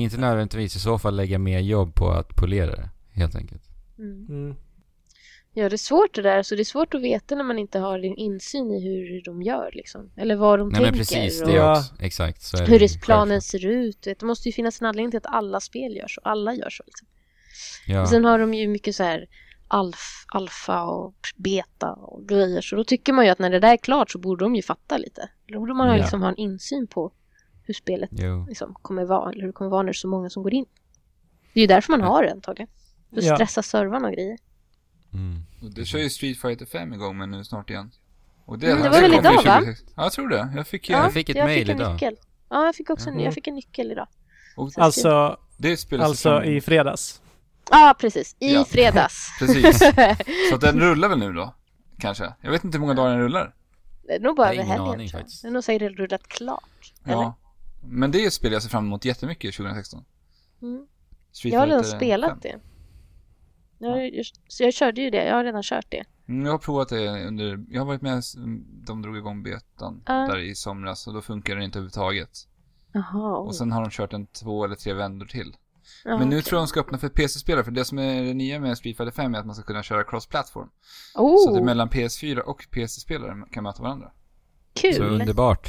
Inte nödvändigtvis, i så fall lägga mer jobb på att polera det, helt enkelt. Mm. Mm. Ja, det är svårt det där. Så det är svårt att veta när man inte har en insyn i hur de gör liksom. Eller vad de Nej tänker. men precis, och det också. Exakt, så är hur det planen ser ut. Det måste ju finnas en anledning till att alla spel gör så. Alla gör så. Liksom. Ja. Och sen har de ju mycket så här alf, alfa och beta och grejer. Så då tycker man ju att när det där är klart så borde de ju fatta lite. Då borde man Ja. liksom ha en insyn på hur spelet liksom kommer vara. Eller hur det kommer vara när det är så många som går in. Det är ju därför man Ja. har det antagligen. För att Ja. stressa servrarna och grejer. Mm. Och det kör ju Street Fighter 5 igång med nu snart igen. Och Mm, det var väl idag, ju va? 2016. Ja, jag tror det. Jag fick ju... Jag fick ett jag mail fick en idag. nyckel. Ja, jag fick också en, Mhm. jag fick en nyckel idag. Och Alltså, det spelas alltså i fredags? Ja, precis. I Ja. fredags. Precis. Så den rullar väl nu då? Kanske. Jag vet inte hur många dagar den rullar. det är nog bara över ingen helgen aning. Det är nog säkert rullat klart. Eller? Ja. Men det är ett spel jag ser fram emot jättemycket 2016. Mm. Street Jag har redan spelat 5. det. Jag, så jag körde ju det. Jag har redan kört det. Mm, Jag har provat det under, jag har varit med, de drog igång betan Ja. där i somras och då funkar det inte överhuvudtaget. Jaha. Och sen har de kört en två eller tre vändor till. ja, Men nu okej. tror jag de ska öppna för PC-spelare, för det som är det nya med Street Fighter 5 är att man ska kunna köra cross-platform. Så att det Oh, mellan PS4 och PC-spelare kan möta varandra. Så kul. underbart.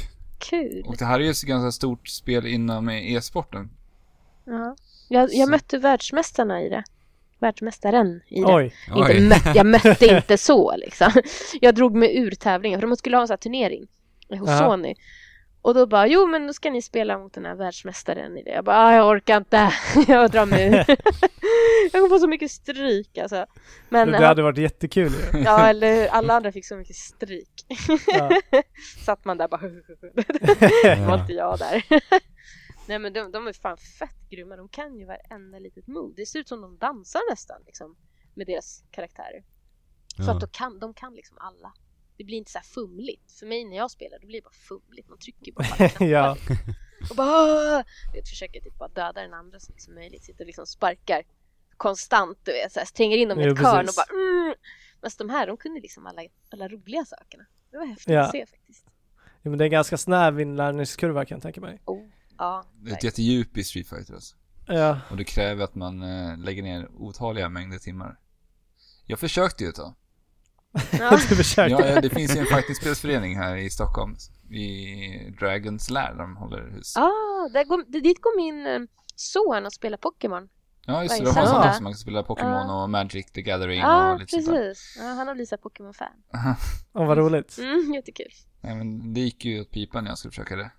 Kul. Och det här är ju ett ganska stort spel inom e-sporten. Ja. Jag, jag mötte världsmästarna i det. Världsmästaren i det. Oj. Inte Oj. mött, jag mötte inte så liksom. Jag drog mig ur tävlingen för de skulle ha en sån här turnering hos Aha. Sony. Och då bara, jo men då ska ni spela mot den här världsmästaren i det. Jag bara, ah, jag orkar inte. jag drar mig ur. jag kommer få så mycket stryk alltså. Men det hade varit jättekul ju. ja eller hur, alla andra fick så mycket stryk. Ja. Satt man där bara, var Ja. inte jag där. Nej men de, de är fan fett grymma. De kan ju varenda litet move. Det ser ut som de dansar nästan liksom. Med deras karaktärer. För Ja. att de kan, de kan liksom alla. Det blir inte så här fumligt. För mig när jag spelar, då blir det bara fumligt. Man trycker bara på ja. Och bara vet, försöker typ bara döda den andra så mycket som möjligt. Sitter och liksom sparkar konstant, du vet. Så här, tränger in dem i ett hörn och precis. bara mm. Men de här, de kunde liksom alla, alla roliga sakerna. Det var häftigt Ja. att se faktiskt. ja. Men det är en ganska snäv inlärningskurva kan jag tänka mig. Oh, ja, Det är ett jättedjup i Street Fighter alltså. Ja. Och det kräver att man eh, lägger ner otaliga mängder timmar. Jag försökte ju ett tag. Ja. Ja, ja, det finns ju en fightingspelsförening här i Stockholm. I Dragons Lair de håller hus. Ah, där går, dit går min eh, son och spelar Pokémon. Ja, just det. De har sådana det? som man kan spela Pokémon och Magic the Gathering Ja, och lite sånt där. precis. Ja, han har blivit så här Pokémon-fan. Åh, vad roligt. Mm, jättekul. Nej, men det gick ju åt pipan när jag skulle försöka det.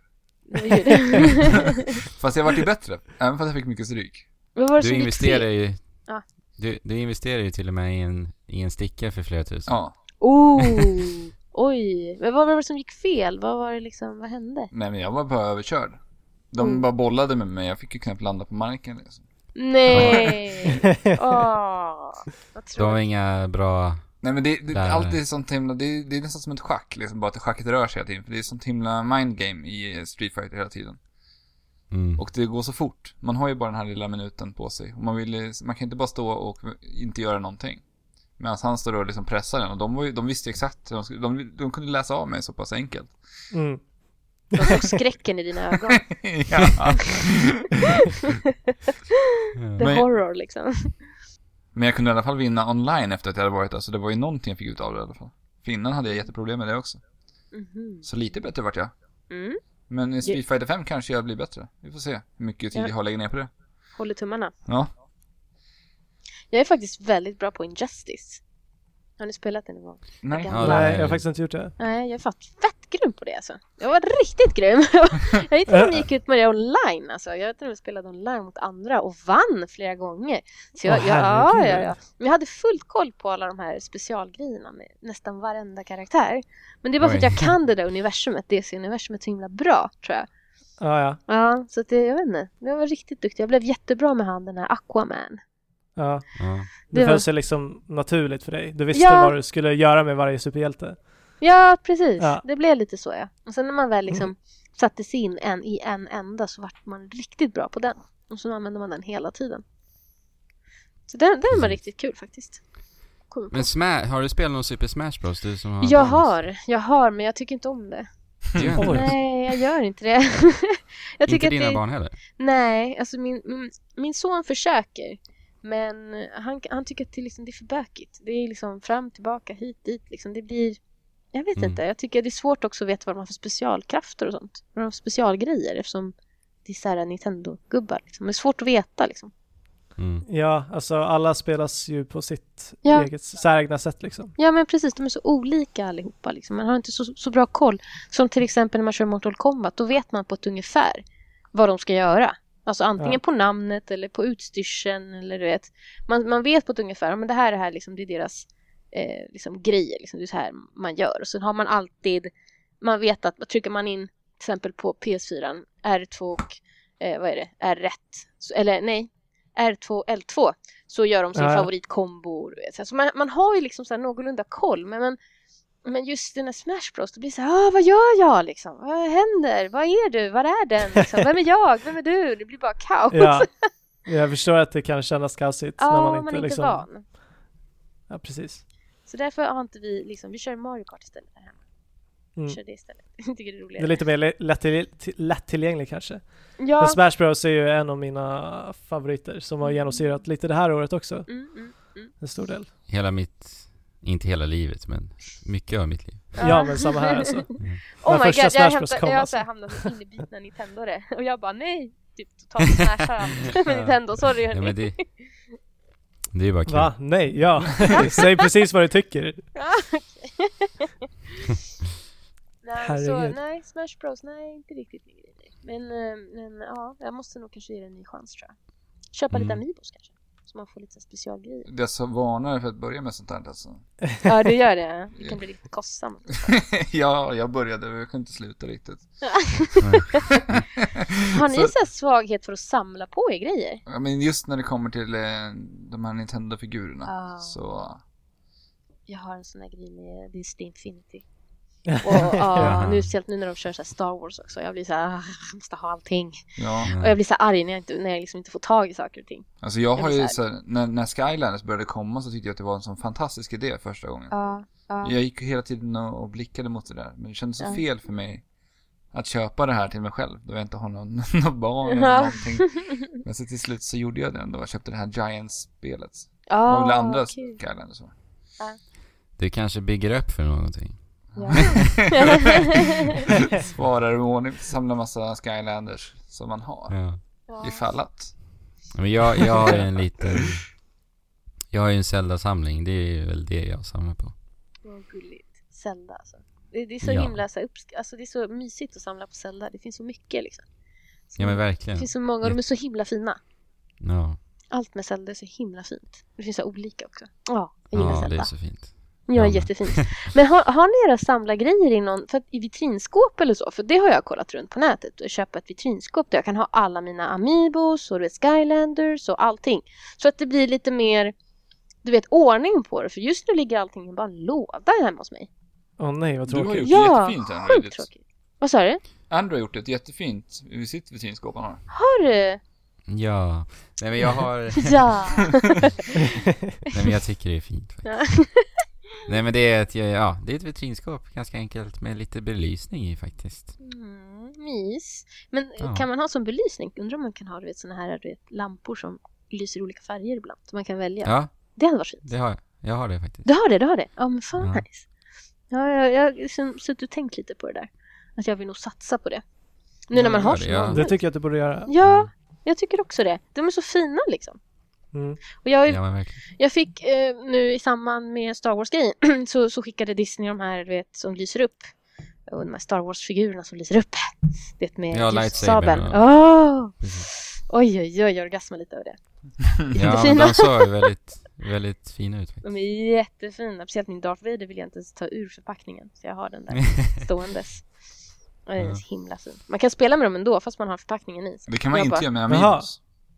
Det. Fast jag vart ju bättre. Även fast jag fick mycket stryk. Du som gick investerar fel? ju... Ja. Du, du investerar ju till och med i en, i en sticka för flera tusen. Ja. Oh, oj. Men vad var det som gick fel? Vad var det liksom, vad hände? Nej, men jag var bara överkörd. De Mm. bara bollade med mig. Jag fick ju knappt landa på marken liksom. Nej! Åh, vad De har tråkigt. inga bra... Nej men det, det Där. allt är sånt himla, det, är- det är nästan som ett schack liksom, bara att schacket rör sig hela tiden. För det är sånt himla mind game i eh, Street Fighter hela tiden. Mm. Och det går så fort. Man har ju bara den här lilla minuten på sig. Och man vill, man kan inte bara stå och inte göra någonting. Medan han står och liksom pressar den. Och de, var ju, de visste ju exakt, de, de, de kunde läsa av mig så pass enkelt. Mm. De såg skräcken i dina ögon. ja. The Men- horror liksom. Men jag kunde i alla fall vinna online efter att jag hade varit där. Så det var ju någonting jag fick ut av det i alla fall. För innan hade jag jätteproblem med det också. Mhm. Så lite bättre vart jag. Mm. Men i Street Fighter 5 kanske jag blir bättre. Vi får se hur mycket tid Ja. jag har lägga ner på det. Håller tummarna. Ja. Jag är faktiskt väldigt bra på Injustice. Har ni spelat det någon gång? Nej. Ja, Nej, jag har faktiskt inte gjort det. Nej, jag är fan fett grym på det alltså. Jag var riktigt grym. jag gick till och med gick ut med det online alltså. Jag till och med spelade online mot andra och vann flera gånger. Så jag, Åh, jag, ja, ja, ja. Men jag hade fullt koll på alla de här specialgrejerna med nästan varenda karaktär. Men det var för att jag kan det där universumet, DC-universumet så himla bra tror jag. Ja, ja. Ja, så att det, jag vet inte. Jag var riktigt duktig. Jag blev jättebra med han den här Aquaman. Ja. Ja. Det Det var- föll sig liksom naturligt för dig. Du visste Ja. vad du skulle göra med varje superhjälte. Ja, precis. Ja. Det blev lite så ja. Och sen när man väl liksom satte sig in en i en enda så vart man riktigt bra på den. Och så använde man den hela tiden. Så den, den var riktigt kul faktiskt. på. Men Sma- har du spelat någon Super Smash Bros? Du som har Jag dans? har, jag har, men jag tycker inte om det. Nej, jag gör inte det. jag tycker Inte att dina det... barn heller? Nej, alltså min, min, min son försöker. Men han, han tycker att det, liksom, det är för bökigt. Det är liksom fram, tillbaka, hit, dit. Liksom. Det blir... Jag vet Mm. inte. Jag tycker det är svårt också att veta vad de har för specialkrafter och sånt. Vad de har för specialgrejer eftersom det är så här Nintendo-gubbar. Liksom. Det är svårt att veta liksom. Mm. Ja, alltså alla spelas ju på sitt Ja. eget säregna sätt liksom. Ja men precis, de är så olika allihopa liksom. Man har inte så, så bra koll. Som till exempel när man kör Mortal Kombat, då vet man på ett ungefär vad de ska göra. Alltså antingen Ja. på namnet eller på utstyrseln eller du vet. Man, man vet på ett ungefär, men det här är här liksom, det är deras eh, liksom, grejer, liksom, det är så här man gör. Och så har man alltid, man vet att trycker man in till exempel på PS4 R2 och eh, vad är det, R1, så, eller nej, R2 L2 så gör de sin Ja, ja. favoritkombo. du vet. Så alltså man, man har ju liksom så här någorlunda koll men, men, men just den här Smash Bros då blir det så här, ah, vad gör jag liksom? Vad händer? Vad är du? Var är den? Liksom? Vem är jag? Vem är du? Det blir bara kaos. Ja, jag förstår att det kan kännas kaosigt Ja, när man, man inte, är inte liksom... van. Ja, precis. Så därför har inte vi liksom, vi kör Mario Kart istället här hemma. Vi Mm. kör det istället. Jag tycker det är Det roligare. är lite mer le- lättill- lättillgänglig kanske. Men Ja. Smash Bros är ju en av mina favoriter som har genomsyrat lite det här året också. Mm, mm. En stor del. Hela mitt, inte hela livet, men mycket av mitt liv. Ja, men samma här alltså. Oh När my god, jag, hämtar, kom, jag har alltså. så här hamnat i innebitna Nintendore och jag bara nej, typ totalt smashar allt med Nintendo, sorry Ja, hörni. men det, det är ju bara kul. Va? Nej, ja. Säg precis vad du tycker. Ja, nej, så, nej, Smash Bros, nej, inte riktigt min grej. Men, eh, men ja, jag måste nog kanske ge det en ny chans tror jag. Köpa lite Mm. Amiibos kanske, så man får lite specialgrejer. Jag så varnar för att börja med sånt här alltså. Ja, det gör det. Det kan bli riktigt kostsamt. ja, jag började och jag kunde inte sluta riktigt. Har ni Så- så svaghet för att samla på er grejer? Ja, men just när det kommer till eh, de här Nintendo-figurerna Ah. så... Jag har en sån här grej med Disney Infinity. Och ja, nu, speciellt nu när de kör så här Star Wars också. Jag blir så här, "Ah, jag måste ha allting. Ja, Och jag blir så arg när jag, inte, när jag liksom inte får tag i saker och ting. alltså jag Jag har ju så så här, när, när Skylanders började komma så tyckte jag att det var en sån fantastisk idé första gången. Ja, ja. Jag gick hela tiden och, och blickade mot det där, men det kändes så fel för mig att köpa det här till mig själv då jag inte har någon, någon barn eller någonting. Men så till slut så gjorde jag det ändå. Jag köpte det här Giants-spelet. Det Ja, var väl andra kul. Skylanders va? Du kanske bygger upp för någonting. Ja. Sparar i ordning, samlar massa Skylanders som man har. Ja. Ja. Ifall att. Men jag, jag har ju en liten... Jag har ju en Zelda-samling, det är väl det jag samlar på. Vad gulligt. Zelda alltså. Det, det är så Ja. himla så uppsk- alltså det är så mysigt att samla på Zelda. Det finns så mycket liksom. Så, Ja men det verkligen. finns så många och de är så himla fina. Ja, Allt med Zelda är så himla fint. Det finns så olika också. Ja, jag gillar ja det Zelda. är så fint. Ja, jättefint. Men har, har ni era samlargrejer i någon, för att, i vitrinskåp eller så? För det har jag kollat runt på nätet och köpa ett vitrinskåp där jag kan ha alla mina Amiibos och Skylanders och allting. Så att det blir lite mer, du vet, ordning på det. För just nu ligger allting i bara en låda hemma hos mig. Åh nej, vad Du har tråkigt. gjort Ja, det jättefint Andrew. Tråkigt. Vad sa du? Andrew har gjort ett jättefint vid sitt vitrinskåp han har. Har du? Ja. Nej men jag har... Ja! Nej men jag tycker det är fint faktiskt. Nej men det är ett, ja, det är ett vitrinskåp. Ganska enkelt med lite belysning i faktiskt. Mm, mys. Men Ja. kan man ha som belysning? Undrar om man kan ha du vet, såna här du vet, lampor som lyser olika färger ibland. Så man kan välja. Ja, Det hade varit fint. det har jag. Jag har det faktiskt. Du har det, du har det? Ja men fan Ja. nice. Ja, jag, jag har suttit och tänkt lite på det där. Att jag vill nog satsa på det. Nu Ja, när man har det, så ja. Det tycker jag att du borde göra. Ja, jag tycker också det. De är så fina liksom. Mm. Och jag, Ja jag fick eh, nu i samband med Star Wars-grejen så, så skickade Disney de här du vet, som lyser upp. Och de här Star Wars-figurerna som lyser upp. Det med Ja, ljussabeln. Precis. Oj, oj, oj, jag orgasmar lite över det. Ja de såg väldigt, väldigt fina ut faktiskt. De är jättefina. Speciellt min Darth Vader vill jag inte ens ta ur förpackningen. Så jag har den där ståendes. Och den är Ja. så himla fin. Man kan spela med dem ändå fast man har förpackningen i. Det kan man Jag inte bara, göra med Jaha.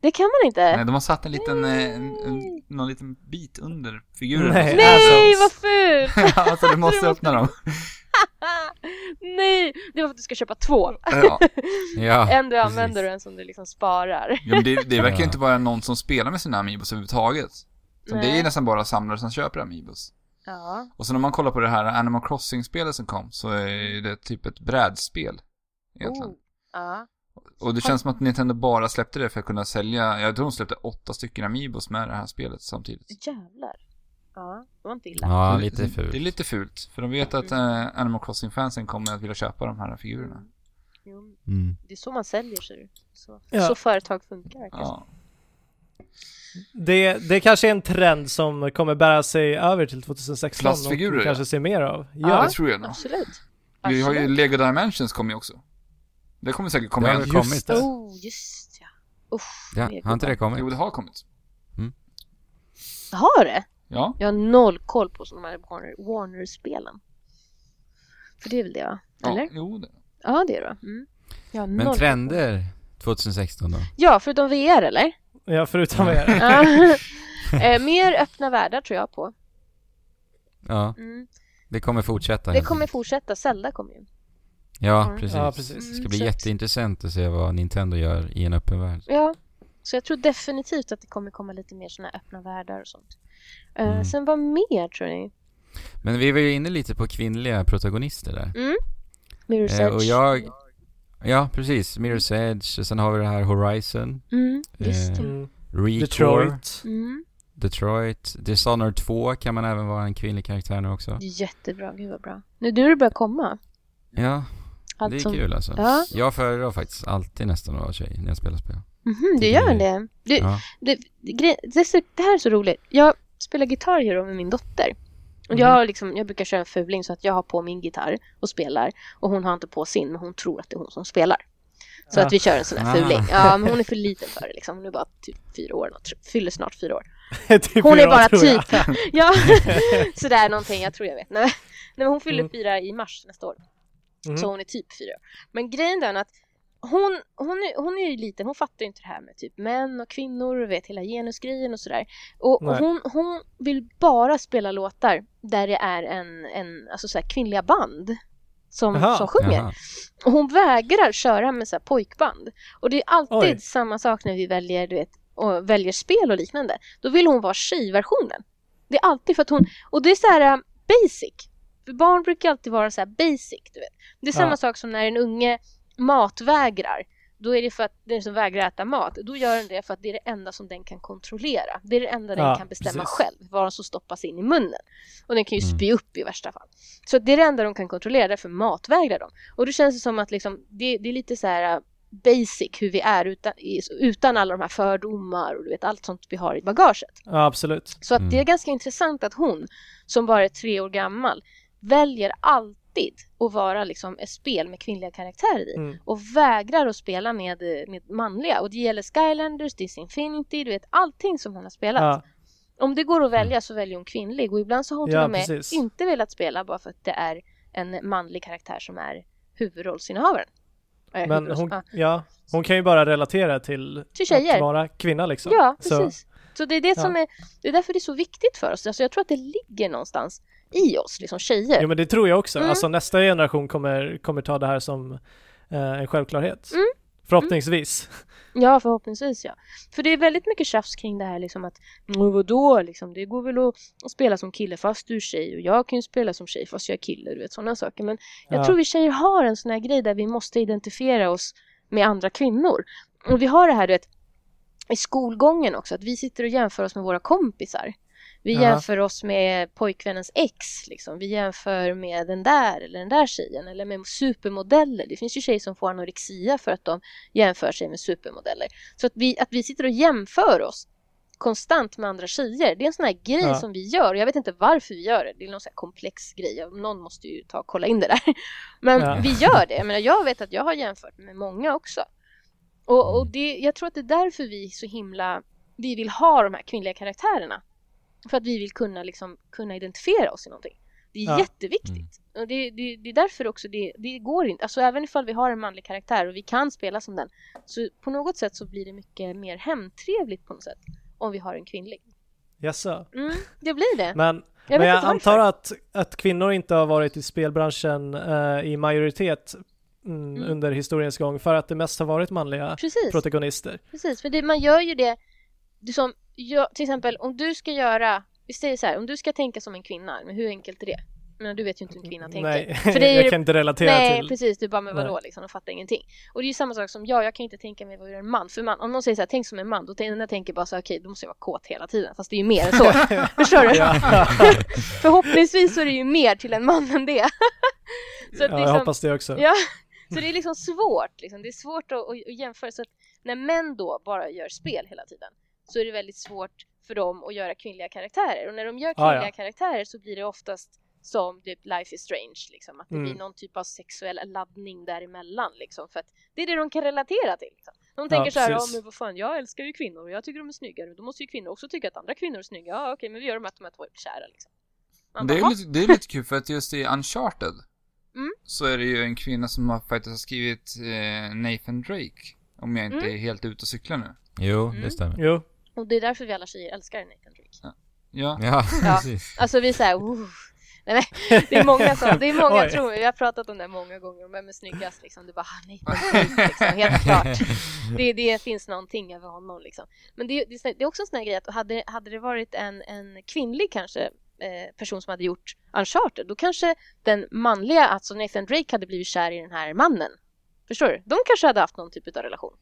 Det kan man inte. Nej, de har satt en liten, eh, en, en, någon liten bit under figuren. Nej, Nej, Alltså. vad fult! alltså du måste öppna dem. Nej, det var för att du ska köpa två. Ja. Ja, en du precis. använder och en som du liksom sparar. Ja, men det, det verkar ju inte vara någon som spelar med sina Amiibos överhuvudtaget. Utan Det är nästan bara samlare som köper Amiibos. Ja. Och sen om man kollar på det här Animal Crossing-spelet som kom så är det typ ett brädspel. Egentligen. Oh. Ja. Och det känns som att Nintendo bara släppte det för att kunna sälja, jag tror de släppte åtta stycken Amiibos med det här spelet samtidigt. Jävlar. Ja, det var inte illa. Ja, lite Det är fult. lite fult, för de vet att eh, Animal Crossing-fansen kommer att vilja köpa de här figurerna. Jo, Mm. det är så man säljer sig. Så, Ja. så företag funkar verkligen. Ja. Det, det kanske är en trend som kommer bära sig över till 2016 Plastfigurer, och vi kanske ja. ser mer av. Ja. Ja, Det tror jag nog. Absolut. Vi har ju. Lego Dimensions kommer ju också. Det kommer säkert komma Det har igen. väl Just kommit? det. Oh, just ja. Usch, Ja, har inte det kommit? Jo, det har kommit. Har det? Ja. Jag har noll koll på de här Warner, Warner-spelen. För det är väl det va? ja. Eller? Jo, det. Ja, det är det va? Mm. Men trender 2016 då? Ja, förutom VR eller? ja förutom. Ja. eh, mer öppna världar tror jag på. Ja, Mm. det kommer fortsätta. Det kommer fortsätta. Zelda kommer ju. Ja, Mm. precis. Ja, precis. Det ska Mm, bli så jätteintressant att se vad Nintendo gör i en öppen värld. Ja, så jag tror definitivt att det kommer komma lite mer sådana öppna världar och sånt. Eh, Mm. Sen vad mer tror ni? Men vi var ju inne lite på kvinnliga protagonister där. Mm? Mirror's Eh, Edge. och jag... Ja, precis. Mirror's Edge. och Sen har vi det här Horizon. Mm, just Eh, det. Mm. Recore. Detroit. Mm. Detroit. Dishonored 2 kan man även vara en kvinnlig karaktär nu också. Jättebra, gud vad bra. Nu, nu är det börjar komma. Ja, Allt det är som... kul alltså. Ja. Jag föredrar faktiskt alltid nästan att vara tjej när jag spelar spel. Mhm, du Tycker gör det- det? Du, Ja. det, det, det, här är så roligt. Jag spelar Guitar Hero med min dotter. Och jag, har liksom, jag brukar köra en fuling så att jag har på min gitarr och spelar och hon har inte på sin men hon tror att det är hon som spelar. Så Ja. att vi kör en sån här Ah. fuling. Ja, men hon är för liten för det liksom. Hon är bara typ fyra år, något, fyller snart fyra år. Typ Hon är bara typ, ja, sådär någonting, jag tror jag vet. Nej, nej men hon fyller Mm. fyra i mars nästa år. Mhm. Så hon är typ fyra. Men grejen är att hon, hon, är, hon är ju liten, hon fattar ju inte det här med typ män och kvinnor, och vet hela genusgrejen och sådär. Och, och hon, hon vill bara spela låtar där det är en, en alltså så här kvinnliga band som, Jaha. som sjunger. Jaha. Och hon vägrar köra med så här pojkband. Och det är alltid Oj. samma sak när vi väljer, du vet, och väljer spel och liknande. Då vill hon vara tjejversionen. Det är alltid för att hon, och det är så här basic. För barn brukar alltid vara så här basic, du vet. Det är samma Ja. sak som när en unge matvägrar. Då är det för att den som vägrar äta mat, då gör den det för att det är det enda som den kan kontrollera. Det är det enda den Ja, kan bestämma precis. själv, vad som stoppas in i munnen. Och den kan ju Mm. spy upp i värsta fall. Så det är det enda de kan kontrollera, därför matvägrar de. Och då känns det som att liksom, det, det är lite så här uh, basic hur vi är utan, utan alla de här fördomar och du vet allt sånt vi har i bagaget. Ja, absolut. Så att Mm. det är ganska intressant att hon, som bara är tre år gammal, väljer alltid att vara liksom ett spel med kvinnliga karaktärer i Mm. och vägrar att spela med, med manliga. Och det gäller Skylanders, Disney Infinity, du vet allting som hon har spelat. Ja, Om det går att välja så väljer hon kvinnlig och ibland så har hon till Ja, och med precis. inte velat spela bara för att det är en manlig karaktär som är huvudrollsinnehavaren. Eh, men hon, ja. ja, hon kan ju bara relatera till, Till tjejer. att vara kvinna liksom. Ja, Så- precis. Så, det är det som är, det är därför det är så viktigt för oss. Alltså jag tror att det ligger någonstans i oss, liksom tjejer. Jo men det tror jag också. Mm. Alltså nästa generation kommer, kommer ta det här som eh, en självklarhet. Mm. Förhoppningsvis. Ja, förhoppningsvis ja. För det är väldigt mycket tjafs kring det här liksom att "Men vadå liksom, det går väl att, att spela som kille fast du är tjej och jag kan ju spela som tjej fast jag är kille, du vet sådana saker. Men jag Ja. tror vi tjejer har en sån här grej där vi måste identifiera oss med andra kvinnor. Och vi har det här du vet, i skolgången också, att vi sitter och jämför oss med våra kompisar. Vi Ja. jämför oss med pojkvännens ex, liksom. vi jämför med den där eller den där tjejen eller med supermodeller. Det finns ju tjejer som får anorexia för att de jämför sig med supermodeller. Så att vi, att vi sitter och jämför oss konstant med andra tjejer, det är en sån här grej Ja. som vi gör. Jag vet inte varför vi gör det, det är någon sån här komplex grej. Någon måste ju ta och kolla in det där. Men Ja. vi gör det. Jag, menar, jag vet att jag har jämfört med många också. Och, och det, jag tror att det är därför vi så himla, vi vill ha de här kvinnliga karaktärerna. För att vi vill kunna, liksom, kunna identifiera oss i någonting. Det är Ja. jätteviktigt. Och det, det, det är därför också det, det går inte, alltså även ifall vi har en manlig karaktär och vi kan spela som den, så på något sätt så blir det mycket mer hemtrevligt på något sätt om vi har en kvinnlig. Jaså? Mm, det blir det. Men, jag men jag antar att, att kvinnor inte har varit i spelbranschen eh, i majoritet mm, Mm. under historiens gång för att det mest har varit manliga Precis. protagonister. Precis, för det, man gör ju det du som, jag, till exempel om du ska göra, vi säger så här, om du ska tänka som en kvinna, men hur enkelt är det? Men du vet ju inte hur en kvinna tänker. Nej, För det är jag kan inte relatera Nej, till... precis. Du bara, men vadå Nej. liksom, de fattar ingenting. Och det är ju samma sak som jag, jag kan inte tänka mig vad en man. För man, om någon säger så här, tänk som en man, då tänker jag tänker bara så här, okej, då måste jag vara kåt hela tiden. Fast det är ju mer än så. Förstår du? Förhoppningsvis så är det ju mer till en man än det. så ja, jag liksom, hoppas det också. Ja, så det är liksom svårt. Liksom. Det är svårt att, att, att jämföra. Så att när män då bara gör spel hela tiden så är det väldigt svårt för dem att göra kvinnliga karaktärer. Och när de gör Ah, kvinnliga ja. karaktärer så blir det oftast som typ Life is Strange, liksom. att det Mm. blir någon typ av sexuell laddning däremellan. Liksom, för att det är det de kan relatera till. Liksom. De tänker så här, ja men vad fan, jag älskar ju kvinnor och jag tycker de är snyggare. Då måste ju kvinnor också tycka att andra kvinnor är snygga. Ja okej, men vi gör dem att de här två är kära. Liksom. Man Det bara, är, lite, det är lite kul för att just i Uncharted Mm. så är det ju en kvinna som har faktiskt har skrivit eh, Nathan Drake. Om jag inte Mm. är helt ute och cyklar nu. Jo, Mm. det stämmer. Jo. Och det är därför vi alla tjejer älskar Nathan Drake. Ja. Ja, Ja. precis. Alltså vi säger uh. Nej, men, det är många som, det är många Oj. tror jag, vi har pratat om det många gånger, om vem är snyggast liksom, du bara ah, Nathan Drake liksom, helt klart. Det, det finns någonting över honom liksom. Men det, det, det är också en sån här grej att hade, hade det varit en, en kvinnlig kanske eh, person som hade gjort Uncharted, då kanske den manliga, alltså Nathan Drake hade blivit kär i den här mannen. Förstår du? De kanske hade haft någon typ av relation.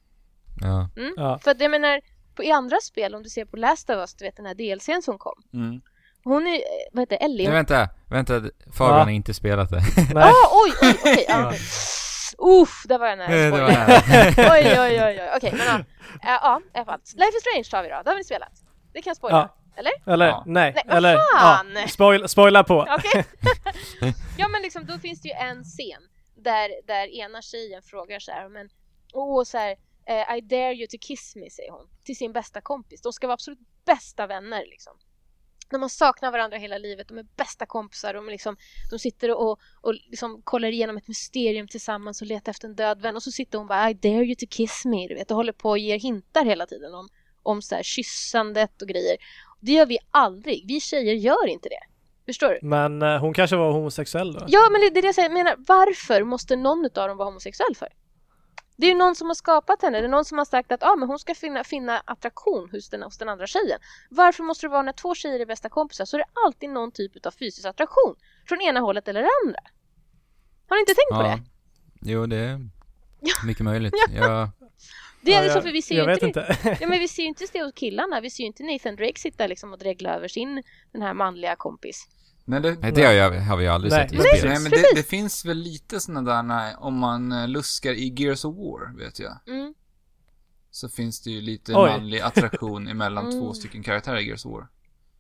Ja. Mm? Ja. För att jag menar, på, i andra spel, om du ser på Last of Us, du vet den här DLCn som kom. Mm. Hon är, eh, vad heter Ellie? Nej, vänta, vänta. Fabian Ja. har inte spelat det. Nej. Ah, oj, oj, okej. ja, Ja. Uff, där var jag nära var spoila. nära. Oj, oj, oj, oj. Okej, men ja. Ja, ja, i alla fall. Life is Strange tar vi då. Det har vi spelat. Det kan jag spoila. Ja. Eller? Eller Ja. nej, Nej, eller fan! ja, spoil, spoila på. Okej. ja, men liksom då finns det ju en scen där, där ena tjejen frågar så här, men åh, så här, eh, I dare you to kiss me, säger hon till sin bästa kompis. De ska vara absolut bästa vänner liksom. De har saknat varandra hela livet, de är bästa kompisar, de, liksom, de sitter och, och liksom kollar igenom ett mysterium tillsammans och letar efter en död vän och så sitter hon bara I dare you to kiss me, du vet, och håller på och ger hintar hela tiden om, om så här kyssandet och grejer. Det gör vi aldrig, vi tjejer gör inte det. Förstår du? Men eh, hon kanske var homosexuell då? Ja, men det det är det jag säger. Jag menar, varför måste någon av dem vara homosexuell för? Det är ju någon som har skapat henne. Det är någon som har sagt att ah, men hon ska finna, finna attraktion hos den, hos den andra tjejen. Varför måste det vara när två tjejer är bästa kompisar så är det alltid någon typ av fysisk attraktion från ena hållet eller det andra? Har ni inte tänkt på Ja. det? Jo, det är mycket möjligt. Ja. Jag, Det är Ja, så jag, för vi ser ju inte, det. inte. Ja, men vi ser ju inte det hos killarna. Vi ser ju inte Nathan Drake sitta liksom och dregla över sin den här manliga kompis. Nej, det, nej, det har, jag, har vi aldrig Nej. sett i Nej, spelet. nej men det, det finns väl lite sådana där när, om man eh, luskar i Gears of War, vet jag. Mm. Så finns det ju lite Oj. manlig attraktion emellan Mm. två stycken karaktärer i Gears of War.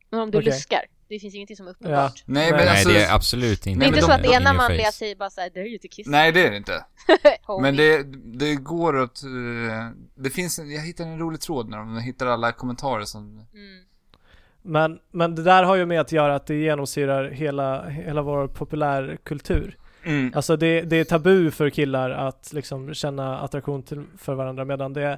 Men om du Okej. luskar, det finns ingenting som är uppenbart. Nej, men Nej, alltså... Nej, det är absolut inte. Det är inte så att ena manliga säger bara såhär, there you to kiss Nej, det är det inte. homie." Men det, det går åt... eh, Det finns, jag hittade en rolig tråd när de hittar alla kommentarer som... Mm. Men, men det där har ju med att göra att det genomsyrar hela, hela vår populärkultur. Mm. Alltså det, det är tabu för killar att liksom känna attraktion till, för varandra medan det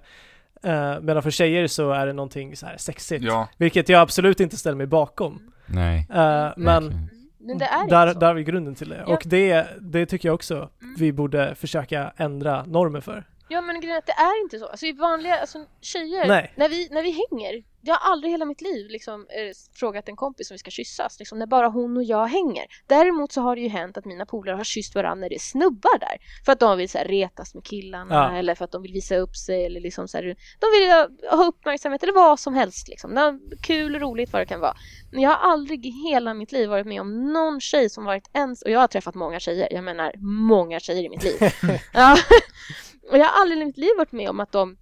eh, medan för tjejer så är det någonting så här sexigt. Ja. Vilket jag absolut inte ställer mig bakom. Nej. Eh, men. Men det är där, där har vi grunden till det. Ja. Och det, det tycker jag också Mm. vi borde försöka ändra normer för. Ja men grejen är att det är inte så. Alltså i vanliga, alltså tjejer, Nej. när vi, när vi hänger, jag har aldrig hela mitt liv liksom eh, frågat en kompis om vi ska kyssas, liksom när bara hon och jag hänger. Däremot så har det ju hänt att mina polare har kysst varandra när det är snubbar där. För att de vill så här, retas med killarna Ja. eller för att de vill visa upp sig eller liksom så här, de vill ha- ha uppmärksamhet eller vad som helst liksom. Kul och roligt vad det kan vara. Men jag har aldrig i hela mitt liv varit med om någon tjej som varit ens, och jag har träffat många tjejer, jag menar många tjejer i mitt liv. ja. Och jag har aldrig i mitt liv varit med om att de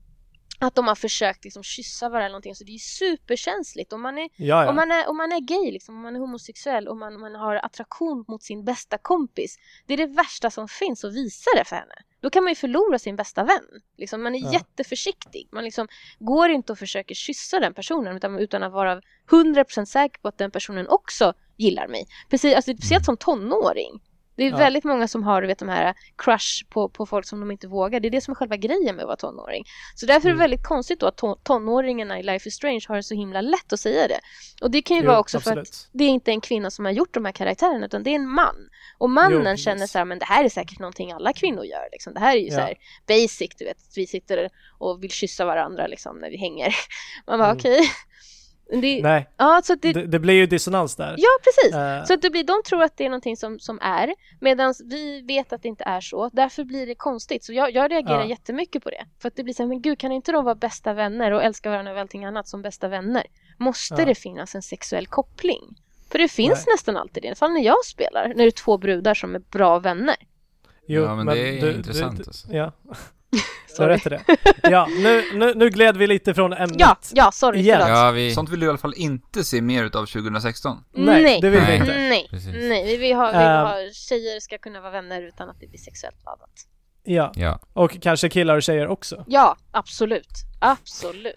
att de har försökt liksom kyssa varandra eller någonting, så det är superkänsligt. Om man är, Ja, ja. om man är, om man är gay, liksom, om man är homosexuell och man, man har attraktion mot sin bästa kompis, det är det värsta som finns att visa det för henne. Då kan man ju förlora sin bästa vän. Liksom, man är Ja. jätteförsiktig. Man liksom går inte och försöker kyssa den personen utan, utan att vara 100% säker på att den personen också gillar mig. Precis, alltså, speciellt som tonåring. Det är Ja. väldigt många som har du vet, de här crush på, på folk som de inte vågar. Det är det som är själva grejen med att vara tonåring. Så därför är Mm. det väldigt konstigt då att ton- tonåringarna i Life is Strange har det så himla lätt att säga det. Och det kan ju Jo, vara också för att absolut. det är inte en kvinna som har gjort de här karaktärerna utan det är en man. Och mannen Jo, känner så här, men det här är säkert någonting alla kvinnor gör. Liksom. Det här är ju Ja. så här basic, du vet. Vi sitter och vill kyssa varandra liksom, när vi hänger. Man bara Mm. okej. Det, Nej, ja, så att det, det, det blir ju dissonans där. ja, precis. Eh, Så att det blir, de tror att det är någonting som, som är, medan vi vet att det inte är så. Därför blir det konstigt. Så jag, jag reagerar Ja. jättemycket på det. För att det blir så här, men gud, kan inte de vara bästa vänner och älska varandra över allting annat som bästa vänner? Måste Ja. det finnas en sexuell koppling? För det finns Nej. nästan alltid det, i alla fall när jag spelar, när det är två brudar som är bra vänner. jo, ja, men, det är du- intressant du- alltså. Ja, Sorry. rätt det. Ja, nu, nu, nu gled vi lite från ämnet. Ja, ja, sorry, Igen. förlåt. Ja, vi... Sånt vill du i alla fall inte se mer utav 2016. Nej, Nej. det vill vi inte. Nej, Precis. nej, vi vill ha, vi vill Ehm. ha tjejer ska kunna vara vänner utan att det blir sexuellt laddat. Ja, Ja. och kanske killar och tjejer också. Ja, absolut. Absolut.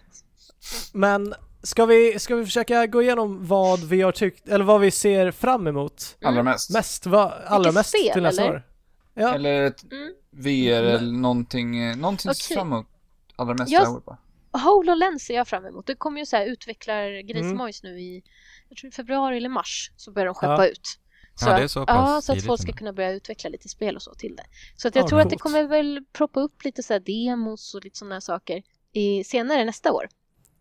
Men ska vi, ska vi försöka gå igenom vad vi har tyckt, eller vad vi ser fram emot Allra mest. mest, vad, allra Vilket mest spel, till nästa eller? år? Ja, Eller ett Mm. VR eller någonting, någonting okay. fram emot allra mest Jag- bara. HoloLens ser jag fram emot. Det kommer ju så här utvecklar Mm. nu i jag tror februari eller mars så börjar de skeppa Ja. ut. Så, Ja, det är att- så pass ja, så att folk ska kunna börja utveckla lite spel och så till det. Så att jag Ja, tror att det kommer väl proppa upp lite så här demos och lite sådana saker i, senare nästa år.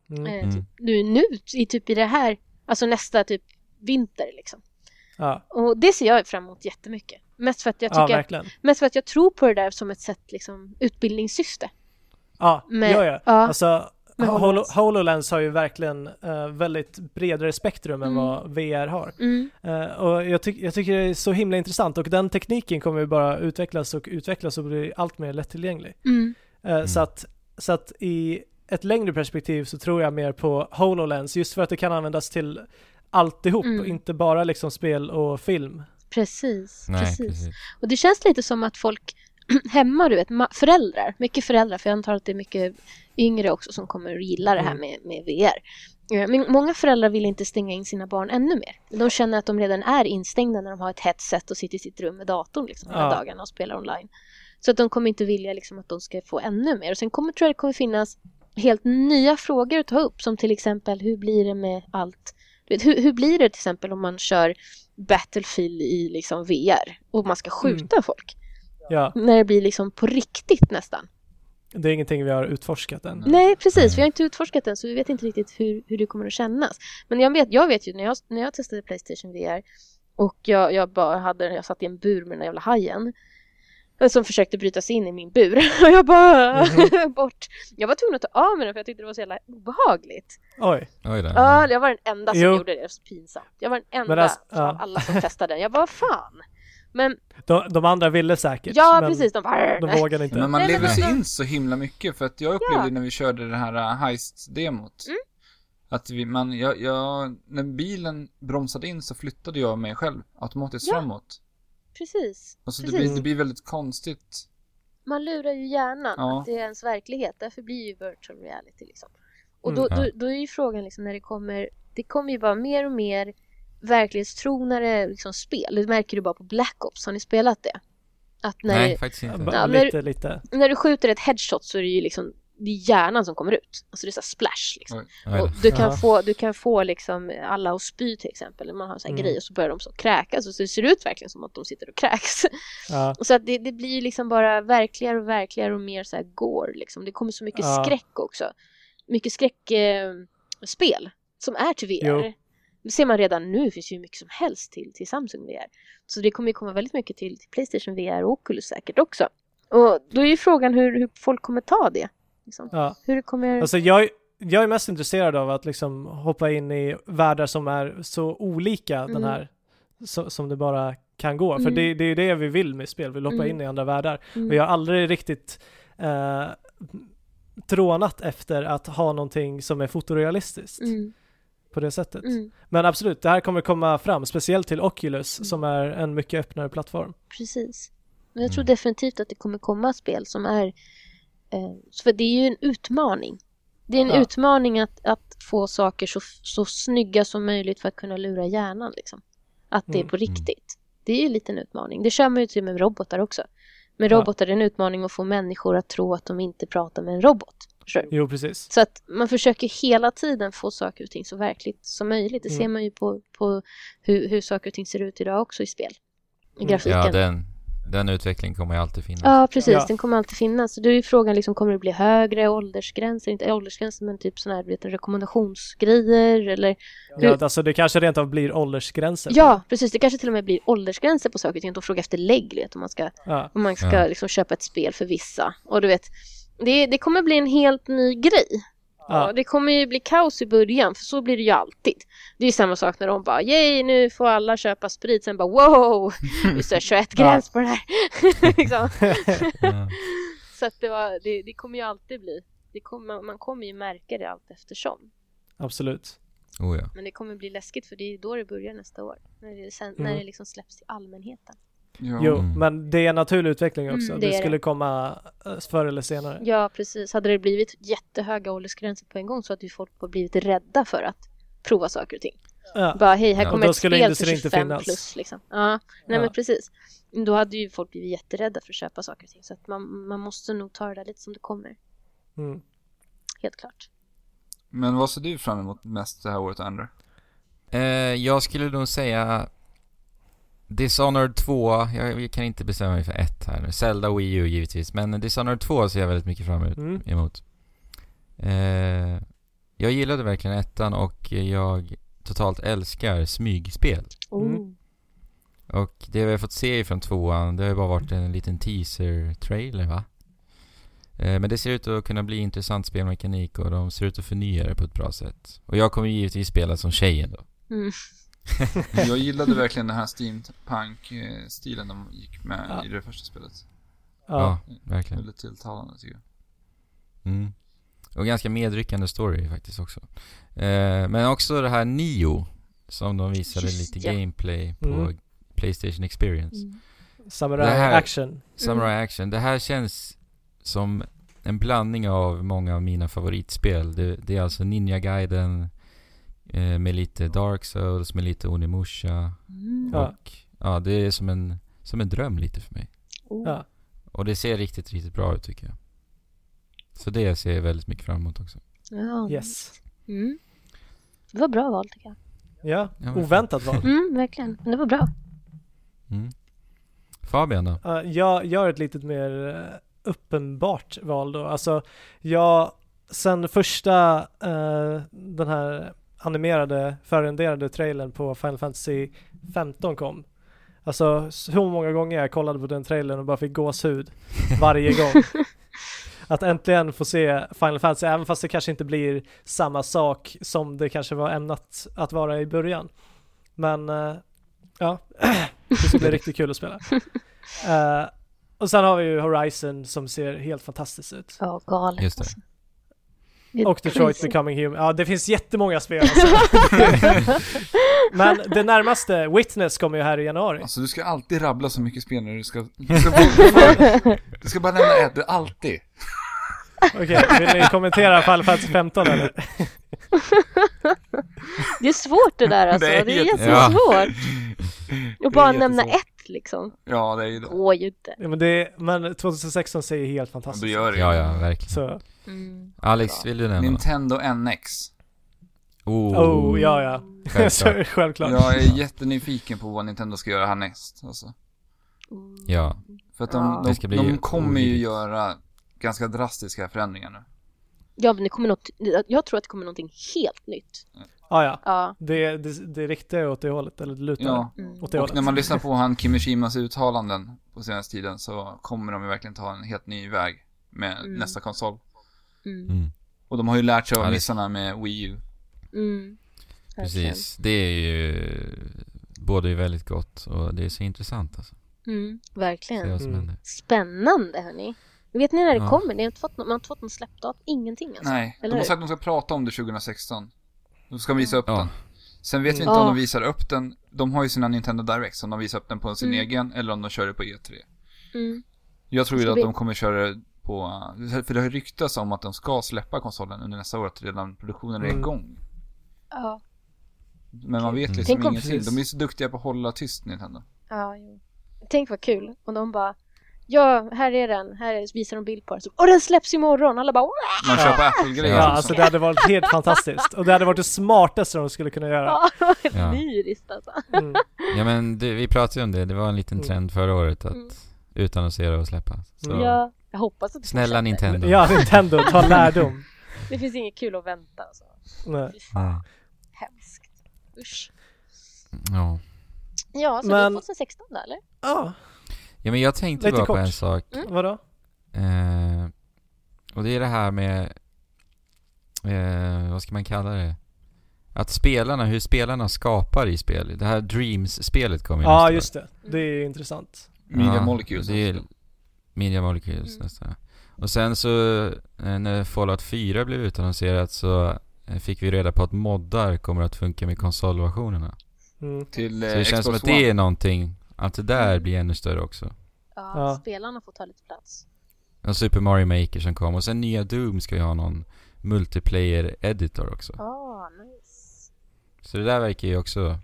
mm. Eh, Mm. typ, nu, nu i typ i det här, alltså nästa typ vinter liksom. ja, Och det ser jag fram emot jättemycket. Mest för att jag ja tycker, verkligen. mest för att jag tror på det där som ett sätt liksom utbildningssyfte. Ja, Med- ja, ja. ja, Alltså, Holo- HoloLens. Har ju verkligen eh, väldigt bredare spektrum än Mm. vad VR har. Mm, Eh, och jag, tyck- jag tycker det är så himla intressant och den tekniken kommer ju bara utvecklas och utvecklas och bli allt mer lättillgänglig. mm, Eh, Så, att, så att i ett längre perspektiv så tror jag mer på HoloLens just för att det kan användas till alltihop Mm. inte bara liksom spel och film. Precis, Nej, precis. precis. Och det känns lite som att folk hemma, du vet, föräldrar, mycket föräldrar, för jag antar att det är mycket yngre också som kommer att gilla det här Mm. med, med VR. Eh, Men många föräldrar vill inte stänga in sina barn ännu mer. De känner att de redan är instängda när de har ett headset och sitter i sitt rum med datorn liksom, hela Ja. dagarna och spelar online. Så att de kommer inte vilja liksom, att de ska få ännu mer. Och sen kommer, tror jag det kommer finnas helt nya frågor att ta upp, som till exempel hur blir det med allt du vet, hur, hur blir det till exempel om man kör Battlefield i liksom VR och man ska skjuta folk? Ja, När det blir liksom på riktigt nästan. det är ingenting vi har utforskat än. Nej, precis. Vi har inte utforskat den så vi vet inte riktigt hur, hur det kommer att kännas. Men jag vet, jag vet ju när jag, när jag testade Playstation VR och jag, jag bara hade, jag satt i en bur med den där jävla hajen som försökte bryta sig in i min bur och jag bara bort. Jag var tvungen att ta av mig den för jag tyckte det var så jävla obehagligt. Oj, Oj då. Ja, jag var den enda som Jo. gjorde det, så pinsamt. Jag var den enda alltså, av ja. alla som testade den. Jag bara, fan. Men de, de andra ville säkert. ja, men precis, de bara, De vågade inte. Men man Nej, lever sig alltså- in så himla mycket för att jag upplevde Ja. när vi körde det här uh, heist-demot. Mm. Att vi, man, jag, jag, när bilen bromsade in så flyttade jag mig själv automatiskt Ja. framåt. Precis. Och så det Precis. blir, det blir väldigt konstigt. Man lurar ju hjärnan Ja. att det är ens verklighet. Därför blir ju virtual reality liksom. Och Mm. då, Ja. då, då är ju frågan liksom när det kommer, det kommer ju vara mer och mer verklighetstronare liksom spel. Det märker du bara på Black Ops. Har ni spelat det? Att när, Nej, faktiskt inte. Ja, när- lite, lite. när du skjuter ett headshot så är det ju liksom det är hjärnan som kommer ut. Alltså det är så här splash liksom. Och du kan, Ja. få, du kan få liksom alla att spy till exempel. Man har så här Mm. grejer och så börjar de så kräkas och så ser det ut verkligen som att de sitter och kräks. Ja, Så att det, det blir liksom bara verkligare och verkligare och mer så här gore liksom. Det kommer så mycket Ja. skräck också. Mycket skräckspel eh, som är till VR. Jo. Det ser man redan nu, det finns ju mycket som helst till, till Samsung VR. Så det kommer ju komma väldigt mycket till, till Playstation VR och Oculus säkert också. Och då är ju frågan hur, hur folk kommer ta det. Liksom. ja. Hur kommer... Alltså jag, jag är mest intresserad av att liksom hoppa in i världar som är så olika den Mm. här så, som det bara kan gå. För Mm. det, det är ju det vi vill med spel, vi vill hoppa Mm. in i andra världar. Mm. Och jag har aldrig riktigt eh, trånat efter att ha någonting som är fotorealistiskt Mm, på det sättet. mm, Men absolut, det här kommer komma fram, speciellt till Oculus Mm. som är en mycket öppnare plattform. precis. Men jag tror Mm. definitivt att det kommer komma spel som är... Eh, för det är ju en utmaning. Det är en Ja. utmaning att, att få saker så, så snygga som möjligt för att kunna lura hjärnan. Liksom. Att det är Mm. på riktigt. Det är ju lite en utmaning. Det kör man ju till med robotar också. Men Ja. robotar är en utmaning att få människor att tro att de inte pratar med en robot. Jo, precis. Så att man försöker hela tiden få saker och ting så verkligt som möjligt. Det Mm. ser man ju på, på hur, hur saker och ting ser ut idag också i spel. I Mm. grafiken. Ja, Ja, den, den utvecklingen kommer ju alltid finnas. precis. Ja. Den kommer alltid finnas. Så då är ju frågan, liksom, kommer det bli högre åldersgränser? Inte åldersgränser, men typ sådana här vet, rekommendationsgrejer eller... Ja, alltså det kanske rent av blir åldersgränser. Ja, precis. Det kanske till och med blir åldersgränser på saker och ting. Att de frågar efter lägglighet om man ska, Ja. om man ska Ja. liksom, köpa ett spel för vissa. Och du vet, det, det kommer bli en helt ny grej. Ja. Ja, det kommer ju bli kaos i början, för så blir det ju alltid. Det är ju samma sak när de bara yay, nu får alla köpa sprit, sen bara wow, vi har 21 gräns på det här. liksom. Ja. Så att det, var, det, det kommer ju alltid bli, det kommer, man kommer ju märka det allt eftersom. Absolut. Oh, ja. Men det kommer bli läskigt för det är då det börjar nästa år. När det, sen, Mm. när det liksom släpps till allmänheten. Ja. Jo, Mm. men det är en naturlig utveckling också. Mm, det det skulle det. komma eh, förr eller senare. Ja, precis. Hade det blivit jättehöga åldersgränser på en gång så hade ju folk blivit rädda för att prova saker och ting. Ja. Bara hej, här Ja. Kommer ett skulle spel för industrin inte 25 finnas. plus liksom. Ja, nej Ja. men precis. Då hade ju folk blivit jätterädda för att köpa saker och ting. Så att man, man måste nog ta det där lite som det kommer. Mm. Helt klart. Men vad ser du fram emot mest det här året, Andrew? Eh, jag skulle nog säga Dishonored 2, jag, jag kan inte bestämma mig för ett här nu. Zelda och Wii U givetvis, men Dishonored 2 ser jag väldigt mycket fram emot. Mm. Eh, jag gillade verkligen ettan och jag totalt älskar smygspel. Mm. Och det vi har fått se ifrån tvåan, det har ju bara varit en liten teaser-trailer va? Eh, men det ser ut att kunna bli intressant spelmekanik och de ser ut att förnya det på ett bra sätt. Och jag kommer givetvis spela som tjejen då. Mm. Jag gillade verkligen den här steampunk-stilen de gick med Ja. i det första spelet. Ja. verkligen. Väldigt tilltalande tycker jag. Mm. Och ganska medryckande story faktiskt också. Eh, men också det här Nio, som de visade Just lite ja. gameplay på Mm. Playstation Experience. Mm. Samurai här- action. Samurai Action, det här känns som en blandning av många av mina favoritspel. Det, det är alltså Ninja Gaiden eh, med lite Dark Souls, med lite Onimusha. Mm. Ja. Och ja, det är som en, som en dröm lite för mig. Oh. Ja. Och det ser riktigt, riktigt bra ut tycker jag. Så det ser jag väldigt mycket fram emot också. Ja. Yes. Mm. Det var bra val tycker jag. Ja, Ja, oväntat val. Mm, verkligen. Men det var bra. Mm. Fabian då? Uh, jag gör ett litet mer eh, uppenbart val då. Alltså, jag, sen första eh, den här animerade, förrenderade trailern på Final Fantasy 15 kom. Alltså, så många gånger jag kollade på den trailern och bara fick gåshud varje gång. Att äntligen få se Final Fantasy, även fast det kanske inte blir samma sak som det kanske var ämnat att vara i början. Men eh, ja, det ska bli riktigt kul att spela. Eh, och sen har vi ju Horizon som ser helt fantastiskt ut. Ja, galet. Just det. Det är Och Detroit crazy. Becoming Human. Ja, det finns jättemånga spel alltså. Men det närmaste, Witness, kommer ju här i januari. Alltså du ska alltid rabbla så mycket spel när du ska... Du ska, bara, du ska bara nämna ett, du alltid. Okej, vill ni kommentera Final Fantasy 15 eller? Det är svårt det där alltså. Det är jättesvårt. Och bara nämna ett liksom. Ja, det är ju det. Går ju inte. Ja, men, det, men 2016 ser ju helt Ja, fantastiskt ut. gör det. Ja, ja, verkligen. Så, Mm. Alex, vill du nämna? Nintendo NX. Oh, oh ja ja. Självklart. självklart. Jag är jättenyfiken på vad Nintendo ska göra härnäst. Alltså. Mm. Ja, För att de, Ja. de, Det de kommer ju göra ganska drastiska förändringar nu. Ja, men det kommer något, jag tror att det kommer någonting helt nytt. Ja ja. Ja. Det, det, det riktar ju åt det hållet, eller det lutar Ja. Mm. åt det Och hållet. när man lyssnar på han Kimishimas uttalanden på senaste tiden så kommer de ju verkligen ta en helt ny väg med Mm. nästa konsol. Mm. mm, Och de har ju lärt sig av Ja, missarna med Wii U. Mm. Precis. Det är ju både är väldigt gott och det är så intressant alltså. Mm. Verkligen. Mm. Spännande hörni. Vet ni när det Ja. kommer? Ni har inte fått, man har inte fått någon släppdatum, ingenting alltså. Nej, de Eller har hur? sagt att de ska prata om det 2016. De ska visa upp Ja. den. Sen vet vi inte Ja. om de visar upp den. De har ju sina Nintendo Direct, om de visar upp den på sin Mm. egen eller om de kör det på E3. Mm. Jag tror ju att vi- de kommer köra det på, för det har ryktats om att de ska släppa konsolen under nästa år, att redan produktionen är Mm. igång. Ja. Men man vet Mm. liksom Tänk om- ingenting. De är så duktiga på att hålla tyst, Nintendo. Ja, jo. Tänk vad kul. Och de bara Ja, här är den. Här visar de bild på den. Så, Och den släpps imorgon! Alla bara Wah! Man köper Apple-grejer Ja, alltså det hade varit helt fantastiskt. Och det hade varit det smartaste de skulle kunna göra. Ja, det var helt Ja. lyriskt alltså. Mm. Ja men det, vi pratade ju om det, det var en liten Mm. trend förra året att Mm. utannonsera och släppa. Så. Ja, jag hoppas att det snälla. Nintendo. Ja, Nintendo, ta lärdom. Det finns inget kul att vänta alltså. Nej. Nej. hemskt. Usch. Ja. Ja, så Men- det är 2016 då eller? Ja, ja men jag tänkte Lite bara på kort. en sak. Mm. vadå? Eh, och det är det här med, eh, vad ska man kalla det? Att spelarna, hur spelarna skapar i spel. Det här Dreams-spelet kommer ju Ja, nästa just det. Det är ju intressant. Media Ja, Molecules. Det är Media Molecules Mm. nästa. Och sen så eh, när Fallout 4 blev utannonserat så eh, fick vi reda på att moddar kommer att funka med konsolversionerna. Mm. Till Så eh, det känns som Xbox att det är någonting, att det där blir ännu större också. Ja, Ja. spelarna får ta lite plats. Och Super Mario Maker som kom och sen nya Doom ska ju ha någon multiplayer editor också. Ah, nice. Så det där verkar ju också,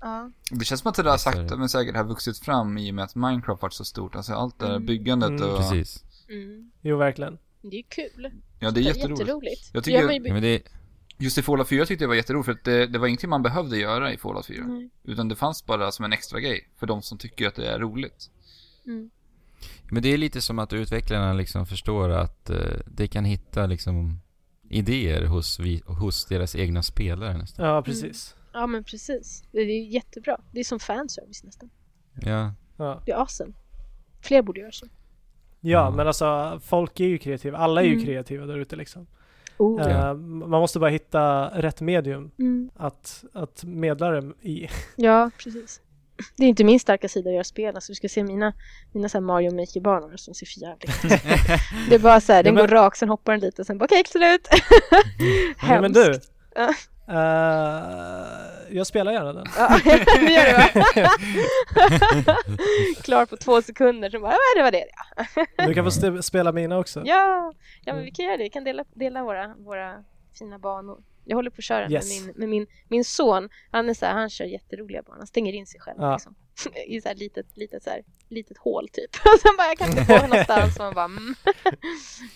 Ja. Det känns som att det där sakta men säkert har vuxit fram i och med att Minecraft varit så stort. Alltså allt det här Mm. byggandet Mm. och... precis. Mm. Jo, verkligen. Det är kul. Ja, det är jätteroligt. Jätteroligt. Jag Det tycker- Ja, men det, Just i Fallout 4 tyckte jag var jätteroligt för att det, det var ingenting man behövde göra i Fallout 4. Nej. Utan det fanns bara som en extra grej för de som tycker att det är roligt. Mm. men det är lite som att utvecklarna liksom förstår att eh, de kan hitta liksom idéer hos, vi, hos deras egna spelare nästan. Ja, precis. Ja men precis. Det är jättebra. Det är som fanservice nästan. Ja, Ja, Det är awesome. Fler borde göra så. ja Ja. men alltså folk är ju kreativa. Alla är ju Mm. kreativa där ute liksom. Oh. Ja. man måste bara hitta rätt medium Mm. att, att medla det i. Ja, precis. Det är inte min starka sida att göra spel. Alltså, du ska se mina, mina så här Mario Maker-banor som ser för jävligt ut. Det är bara så här, den Ja, men- går rak, sen hoppar den lite och sen bara okej, slut. Ja, men du. Eh, jag spelar gärna den. Ja, det gör det va? Klar på två sekunder, så bara, det var det ja. Du kan få spela mina också. Ja, ja men vi kan göra det. Vi kan dela, dela våra, våra fina banor. Jag håller på att köra Yes. med, min, med min, min son. Han är så här, han kör jätteroliga banor. Han stänger in sig själv Ja. liksom. I så här litet, litet, så här, litet hål typ. Och sen bara, jag kan inte få någonstans. Man bara, mm.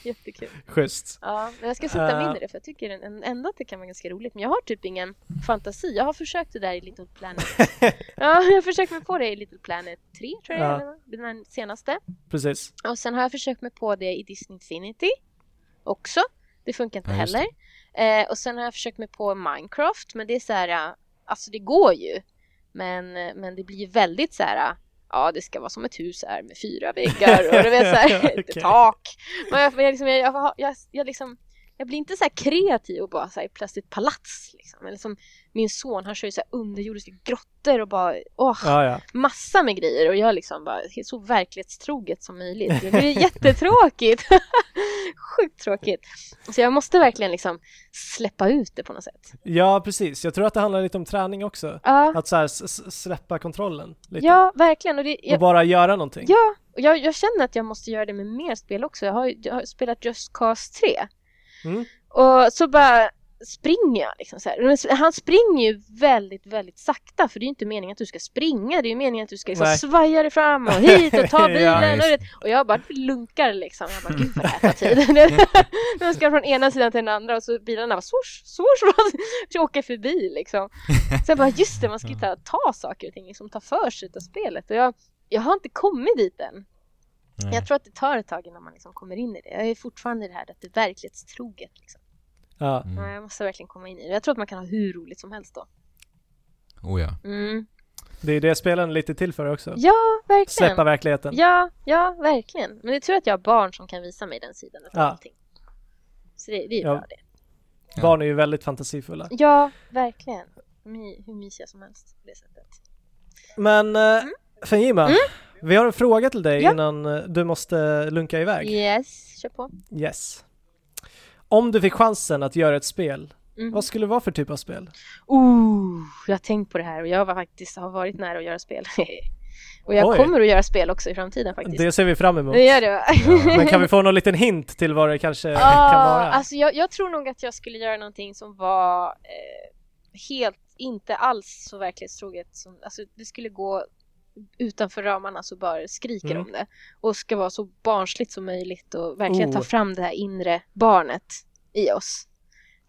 Jättekul. Schysst. Ja, men jag ska sätta mig in Eh. i det för jag tycker en- ändå att det kan vara ganska roligt. Men jag har typ ingen fantasi. Jag har försökt det där i Little Planet. ja, jag har försökt mig på det i Little Planet 3 tror jag Ja. eller vad? Den senaste. Precis. Och sen har jag försökt mig på det i Disney Infinity också. Det funkar inte Ja, heller. Eh, och sen har jag försökt mig på Minecraft, men det är så här, alltså det går ju. Men, men det blir väldigt så här, ja det ska vara som ett hus här med fyra väggar och du vet så här, Okej. ett tak. Men jag, jag, liksom, jag, jag, jag, jag, liksom, jag blir inte så här kreativ och bara så här plötsligt palats liksom. Eller som min son, han kör ju så här underjordiska grottor och bara, åh, Ja, ja. massa med grejer och jag liksom bara så verklighetstroget som möjligt. Det blir jättetråkigt. Sjukt tråkigt. Så jag måste verkligen liksom släppa ut det på något sätt. Ja, precis. Jag tror att det handlar lite om träning också. Ja, Att så här, släppa kontrollen lite. ja verkligen. Och det, Och jag, bara göra någonting. ja, och jag, jag känner att jag måste göra det med mer spel också. Jag har, jag har spelat Just Cause 3 Mm. och så bara springer jag liksom så här. Han springer ju väldigt, väldigt sakta för det är ju inte meningen att du ska springa. Det är ju meningen att du ska liksom Nej. svaja dig fram och hit och ta Ja, bilen. just och, och jag bara lunkar liksom. Jag bara, gud vad det här tar tid. De ska från ena sidan till den andra och så bilarna bara swoosh, swoosh, så åker förbi liksom. Så jag bara, just det, man ska ju ta, ta saker och ting, liksom ta för sig av spelet. Och jag, jag har inte kommit dit än. Nej. Jag tror att det tar ett tag innan man liksom kommer in i det. Jag är fortfarande i det här att det är verklighetstroget. Liksom. Ja. Mm. Ja, Jag måste verkligen komma in i det. Jag tror att man kan ha hur roligt som helst då. Oh ja. Mm. Det är det spelen lite till för också. Ja, verkligen. Släppa verkligheten. Ja, ja, verkligen. Men det är tur att jag har barn som kan visa mig den sidan av Ja. allting. Så det, det är Ja. bra det. Ja. Barn är ju väldigt fantasifulla. Ja, verkligen. De är hur mysiga som helst på det sättet. Men uh, Fenjima, vi har en fråga till dig Mm. Ja. innan eh, du måste lunka iväg. Yes, kör på. Yes. Om du fick chansen att göra ett spel, Mhm. vad skulle det vara för typ av spel? Ooh, jag har tänkt på det här och jag var faktiskt, har varit nära att göra spel. och jag Oj. kommer att göra spel också i framtiden faktiskt. Det ser vi fram emot. Det gör det va? Men kan vi få någon liten hint till vad det kanske kan Ah, vara? Alltså jag, jag tror nog att jag skulle göra någonting som var eh, helt, inte alls så verklighetstroget. Som, alltså det skulle gå utanför ramarna så bara skriker Mm. om det. Och ska vara så barnsligt som möjligt och verkligen ta Oh. fram det här inre barnet i oss.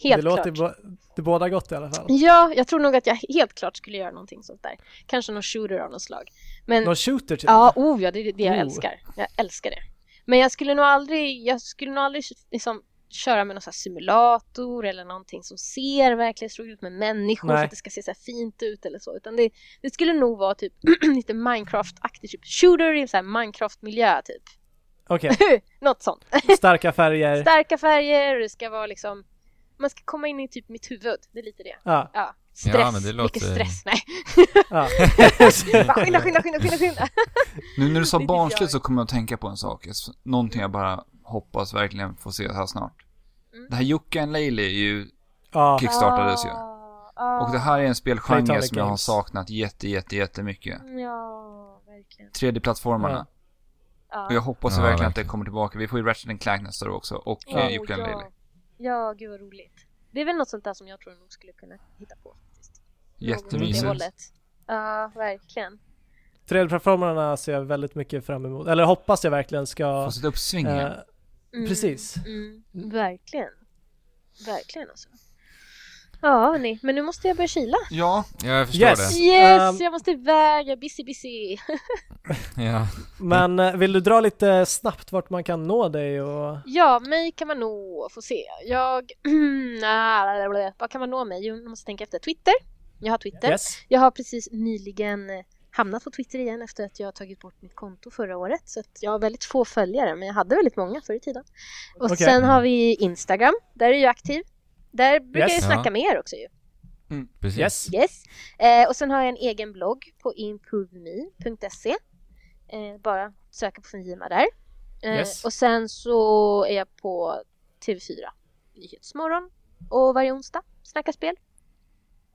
Helt det låter klart. det båda gott i alla fall. Ja, jag tror nog att jag helt klart skulle göra någonting sånt där. Kanske någon shooter av något slag. Men Någon shooter till Ja, oh ja, det är det jag Oh. älskar. Jag älskar det. Men jag skulle nog aldrig, jag skulle nog aldrig liksom köra med någon sån här simulator eller någonting som ser verklighetstroget ut med människor Nej. så att det ska se så här fint ut eller så. Utan det, det skulle nog vara typ lite Minecraft-aktigt, typ shooter i här Minecraft-miljö typ. Okej, Något sånt. starka färger. Starka färger, det ska vara liksom, man ska komma in i typ mitt huvud. Det är lite det. Ja, Ja, stress, Ja, men det låter- mycket stress. Nej, ja. skynda, skynda, skynda, skynda, skynda. Nu när du sa barnsligt så kommer jag att tänka på en sak. Någonting jag bara hoppas verkligen få se här snart. Mm. Det här Jocke and Laley är ju, ja. kickstartades ju. Ah, ah. Och det här är en spelgenre Playtonic som jag har saknat jätte, jätte, jättemycket. Ja, verkligen. 3D-plattformarna. Ja. Och jag hoppas Ja, verkligen att det verkligen. kommer tillbaka. Vi får ju Ratchet and Clank nästa år också. Och Ja. eh, Jocke and ja. Laley. ja, gud vad roligt. Det är väl något sånt där som jag tror nog skulle kunna hitta på faktiskt. Jättemysigt. det. Ja, verkligen. 3D-plattformarna ser jag väldigt mycket fram emot. Eller hoppas jag verkligen ska... Få sitt uppsving igen. eh, Mm, Precis. Mm, verkligen. Verkligen alltså. Ja, hörni, men nu måste jag börja kila. Ja, Ja, jag förstår Yes. det. Yes, Um, jag måste iväg, jag är busy busy. Ja. Men eh, vill du dra lite snabbt vart man kan nå dig och... Ja, mig kan man nog få se. Jag... ah, vad kan man nå mig? Jo, jag måste tänka efter. Twitter. Jag har Twitter. Yes. Jag har precis nyligen eh, hamnat på Twitter igen efter att jag har tagit bort mitt konto förra året. Så att jag har väldigt få följare, men jag hade väldigt många förr i tiden. Och Okej. sen har vi Instagram, där är jag aktiv. Där brukar Yes. jag snacka Ja. med er också ju. Precis. Yes. Yes. Eh, och sen har jag en egen blogg på improveme.se. Eh, bara söka på Fungima där. Eh, Yes. Och sen så är jag på TV4 Nyhetsmorgon och varje onsdag snackar spel.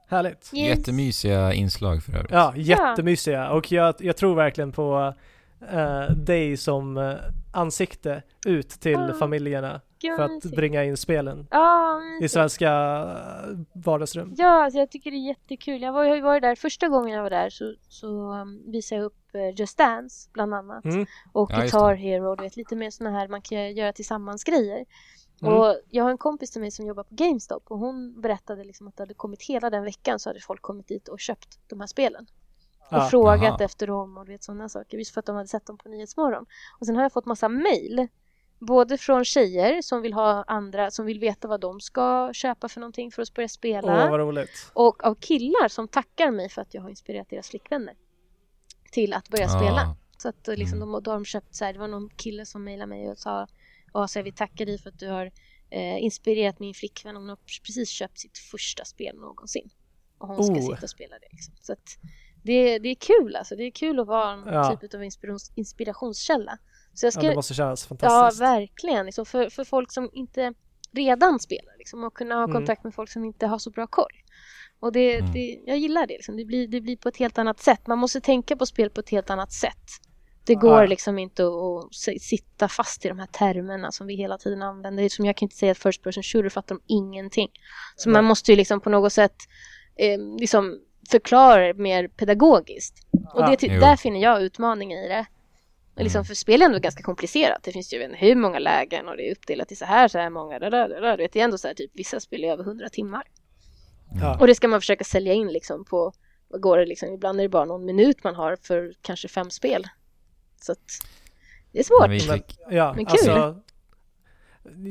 Härligt. Yes. Jättemysiga inslag för övrigt. Ja, jättemysiga. Och jag, jag tror verkligen på eh, dig som eh, ansikte ut till Ah, familjerna Gud, för att mysigt. bringa in spelen Ja, i svenska eh, vardagsrum. Ja, alltså jag tycker det är jättekul. Jag, var, jag varit där, första gången jag var där så, så um, visade jag upp uh, Just Dance bland annat. Mm. Och Ja, Guitar Hero, du vet lite mer sådana här man kan göra tillsammans grejer. Mm. Och jag har en kompis till mig som jobbar på GameStop och hon berättade liksom att det hade kommit hela den veckan så hade folk kommit dit och köpt de här spelen. Och Ja. frågat Jaha. efter dem och vet sådana saker. Just för att de hade sett dem på Nyhetsmorgon. Och sen har jag fått massa mail. Både från tjejer som vill ha andra, som vill veta vad de ska köpa för någonting för att börja spela. Roligt. Och av killar som tackar mig för att jag har inspirerat deras flickvänner till att börja spela. Ah, Så att eh, liksom, Mm. de, då har de köpt så här, det var någon kille som mejlade mig och sa ja, så jag vill tacka dig för att du har eh, inspirerat min flickvän. Hon har precis köpt sitt första spel någonsin. Och hon ska Oh. sitta och spela det. Liksom. Så att det, det är kul alltså. Det är kul att vara en Ja. typ av inspirations, inspirationskälla. Så jag Ja, ska, det måste kännas Ja, fantastiskt. verkligen. Liksom för, för folk som inte redan spelar. Liksom, och kunna ha Mm. kontakt med folk som inte har så bra koll. Och det, Mm. det, jag gillar det. Liksom. Det, blir, det blir på ett helt annat sätt. Man måste tänka på spel på ett helt annat sätt. Det går Ja. liksom inte att, att si- sitta fast i de här termerna som vi hela tiden använder. Det Som jag kan inte säga att first person shooter fattar de ingenting. Så Nej. man måste ju liksom på något sätt eh, liksom förklara det mer pedagogiskt. Och Ja. det, ty- Jo. där finner jag utmaningen i det. Och Liksom, Mm. för spel är ändå ganska komplicerat. Det finns ju inte hur många lägen och det är uppdelat i så här, så här många. Där, där, där, Det är ändå så här, typ, vissa spel är över 100 timmar. Ja. Och det ska man försöka sälja in liksom på, vad går det liksom, ibland är det bara någon minut man har för kanske fem spel. Så att det är svårt. Men fick, Ja, Men kul. alltså.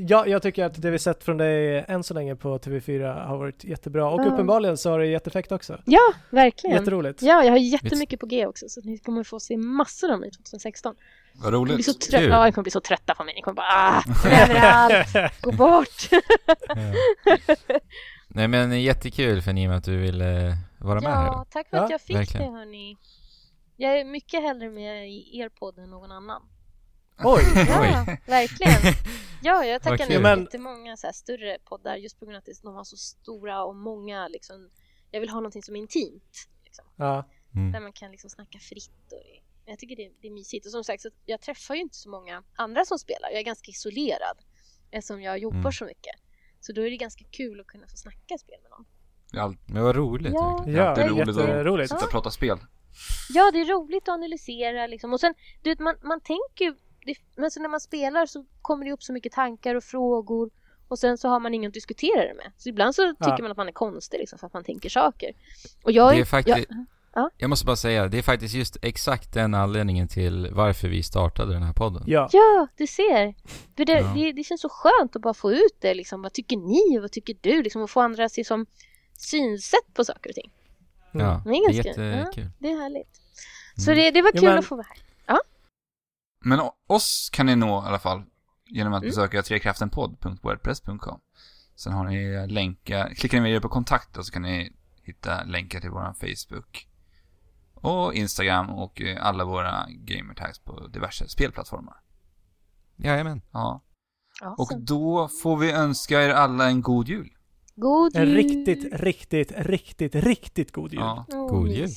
Ja, jag tycker att det vi sett från dig än så länge på TV4 har varit jättebra och Ja. uppenbarligen så har det gett effekt också. Ja, verkligen. Jätteroligt. Ja, jag har jättemycket på G också så ni kommer få se massor av mig 2016. vad Ni kommer bli så, roligt. trött, ja, ni kommer bli så trötta på mig. Ni kommer bara ah, överallt, gå bort. nej men jättekul för Nima att du ville vara med här. Ja, tack för Ja, att jag fick verkligen. det hörni. Jag är mycket hellre med i er podd än någon annan. Oj! Ja, verkligen. Ja, jag tackar nej. Men- till många så här större poddar just på grund av att de har så stora och många liksom. Jag vill ha någonting som är intimt. Liksom, Ja, Mm. där man kan liksom snacka fritt och det, jag tycker det, det är mysigt. Och som sagt, så jag träffar ju inte så många andra som spelar. Jag är ganska isolerad eftersom jag jobbar Mm. så mycket. Så då är det ganska kul att kunna få snacka spel med någon. Det är alltid Men vad roligt Ja. ja det är roligt att sitta och prata spel. Ja, det är roligt att analysera liksom. Och sen, du vet, man, man tänker ju... Det, men så när man spelar så kommer det upp så mycket tankar och frågor och sen så har man ingen att diskutera det med. Så ibland så tycker Ja. man att man är konstig liksom för att man tänker saker. Och jag Det är faktiskt... Ja. Jag måste bara säga, det är faktiskt just exakt den anledningen till varför vi startade den här podden. Ja. Ja, du ser. För det, Ja. det, det känns så skönt att bara få ut det. Liksom. Vad tycker ni? Vad tycker du? Liksom, och få andra se som synsätt på saker och ting. Mm. Ja, Det det är är ganska- jättekul. Det är härligt. Så Mm. det, det var Ja, kul men- att få vara här. Men o- oss kan ni nå i alla fall genom att Mm. besöka trekraftenpodd.wordpress.com. Sen har ni länkar, klickar ni vidare på kontakt då så kan ni hitta länkar till våran Facebook och Instagram och eh, alla våra gamertags på diverse spelplattformar. Jajamän. Ja. Ja, Och då får vi önska er alla en god jul. God En jul! riktigt, riktigt, riktigt, riktigt god jul. Ja. God jul.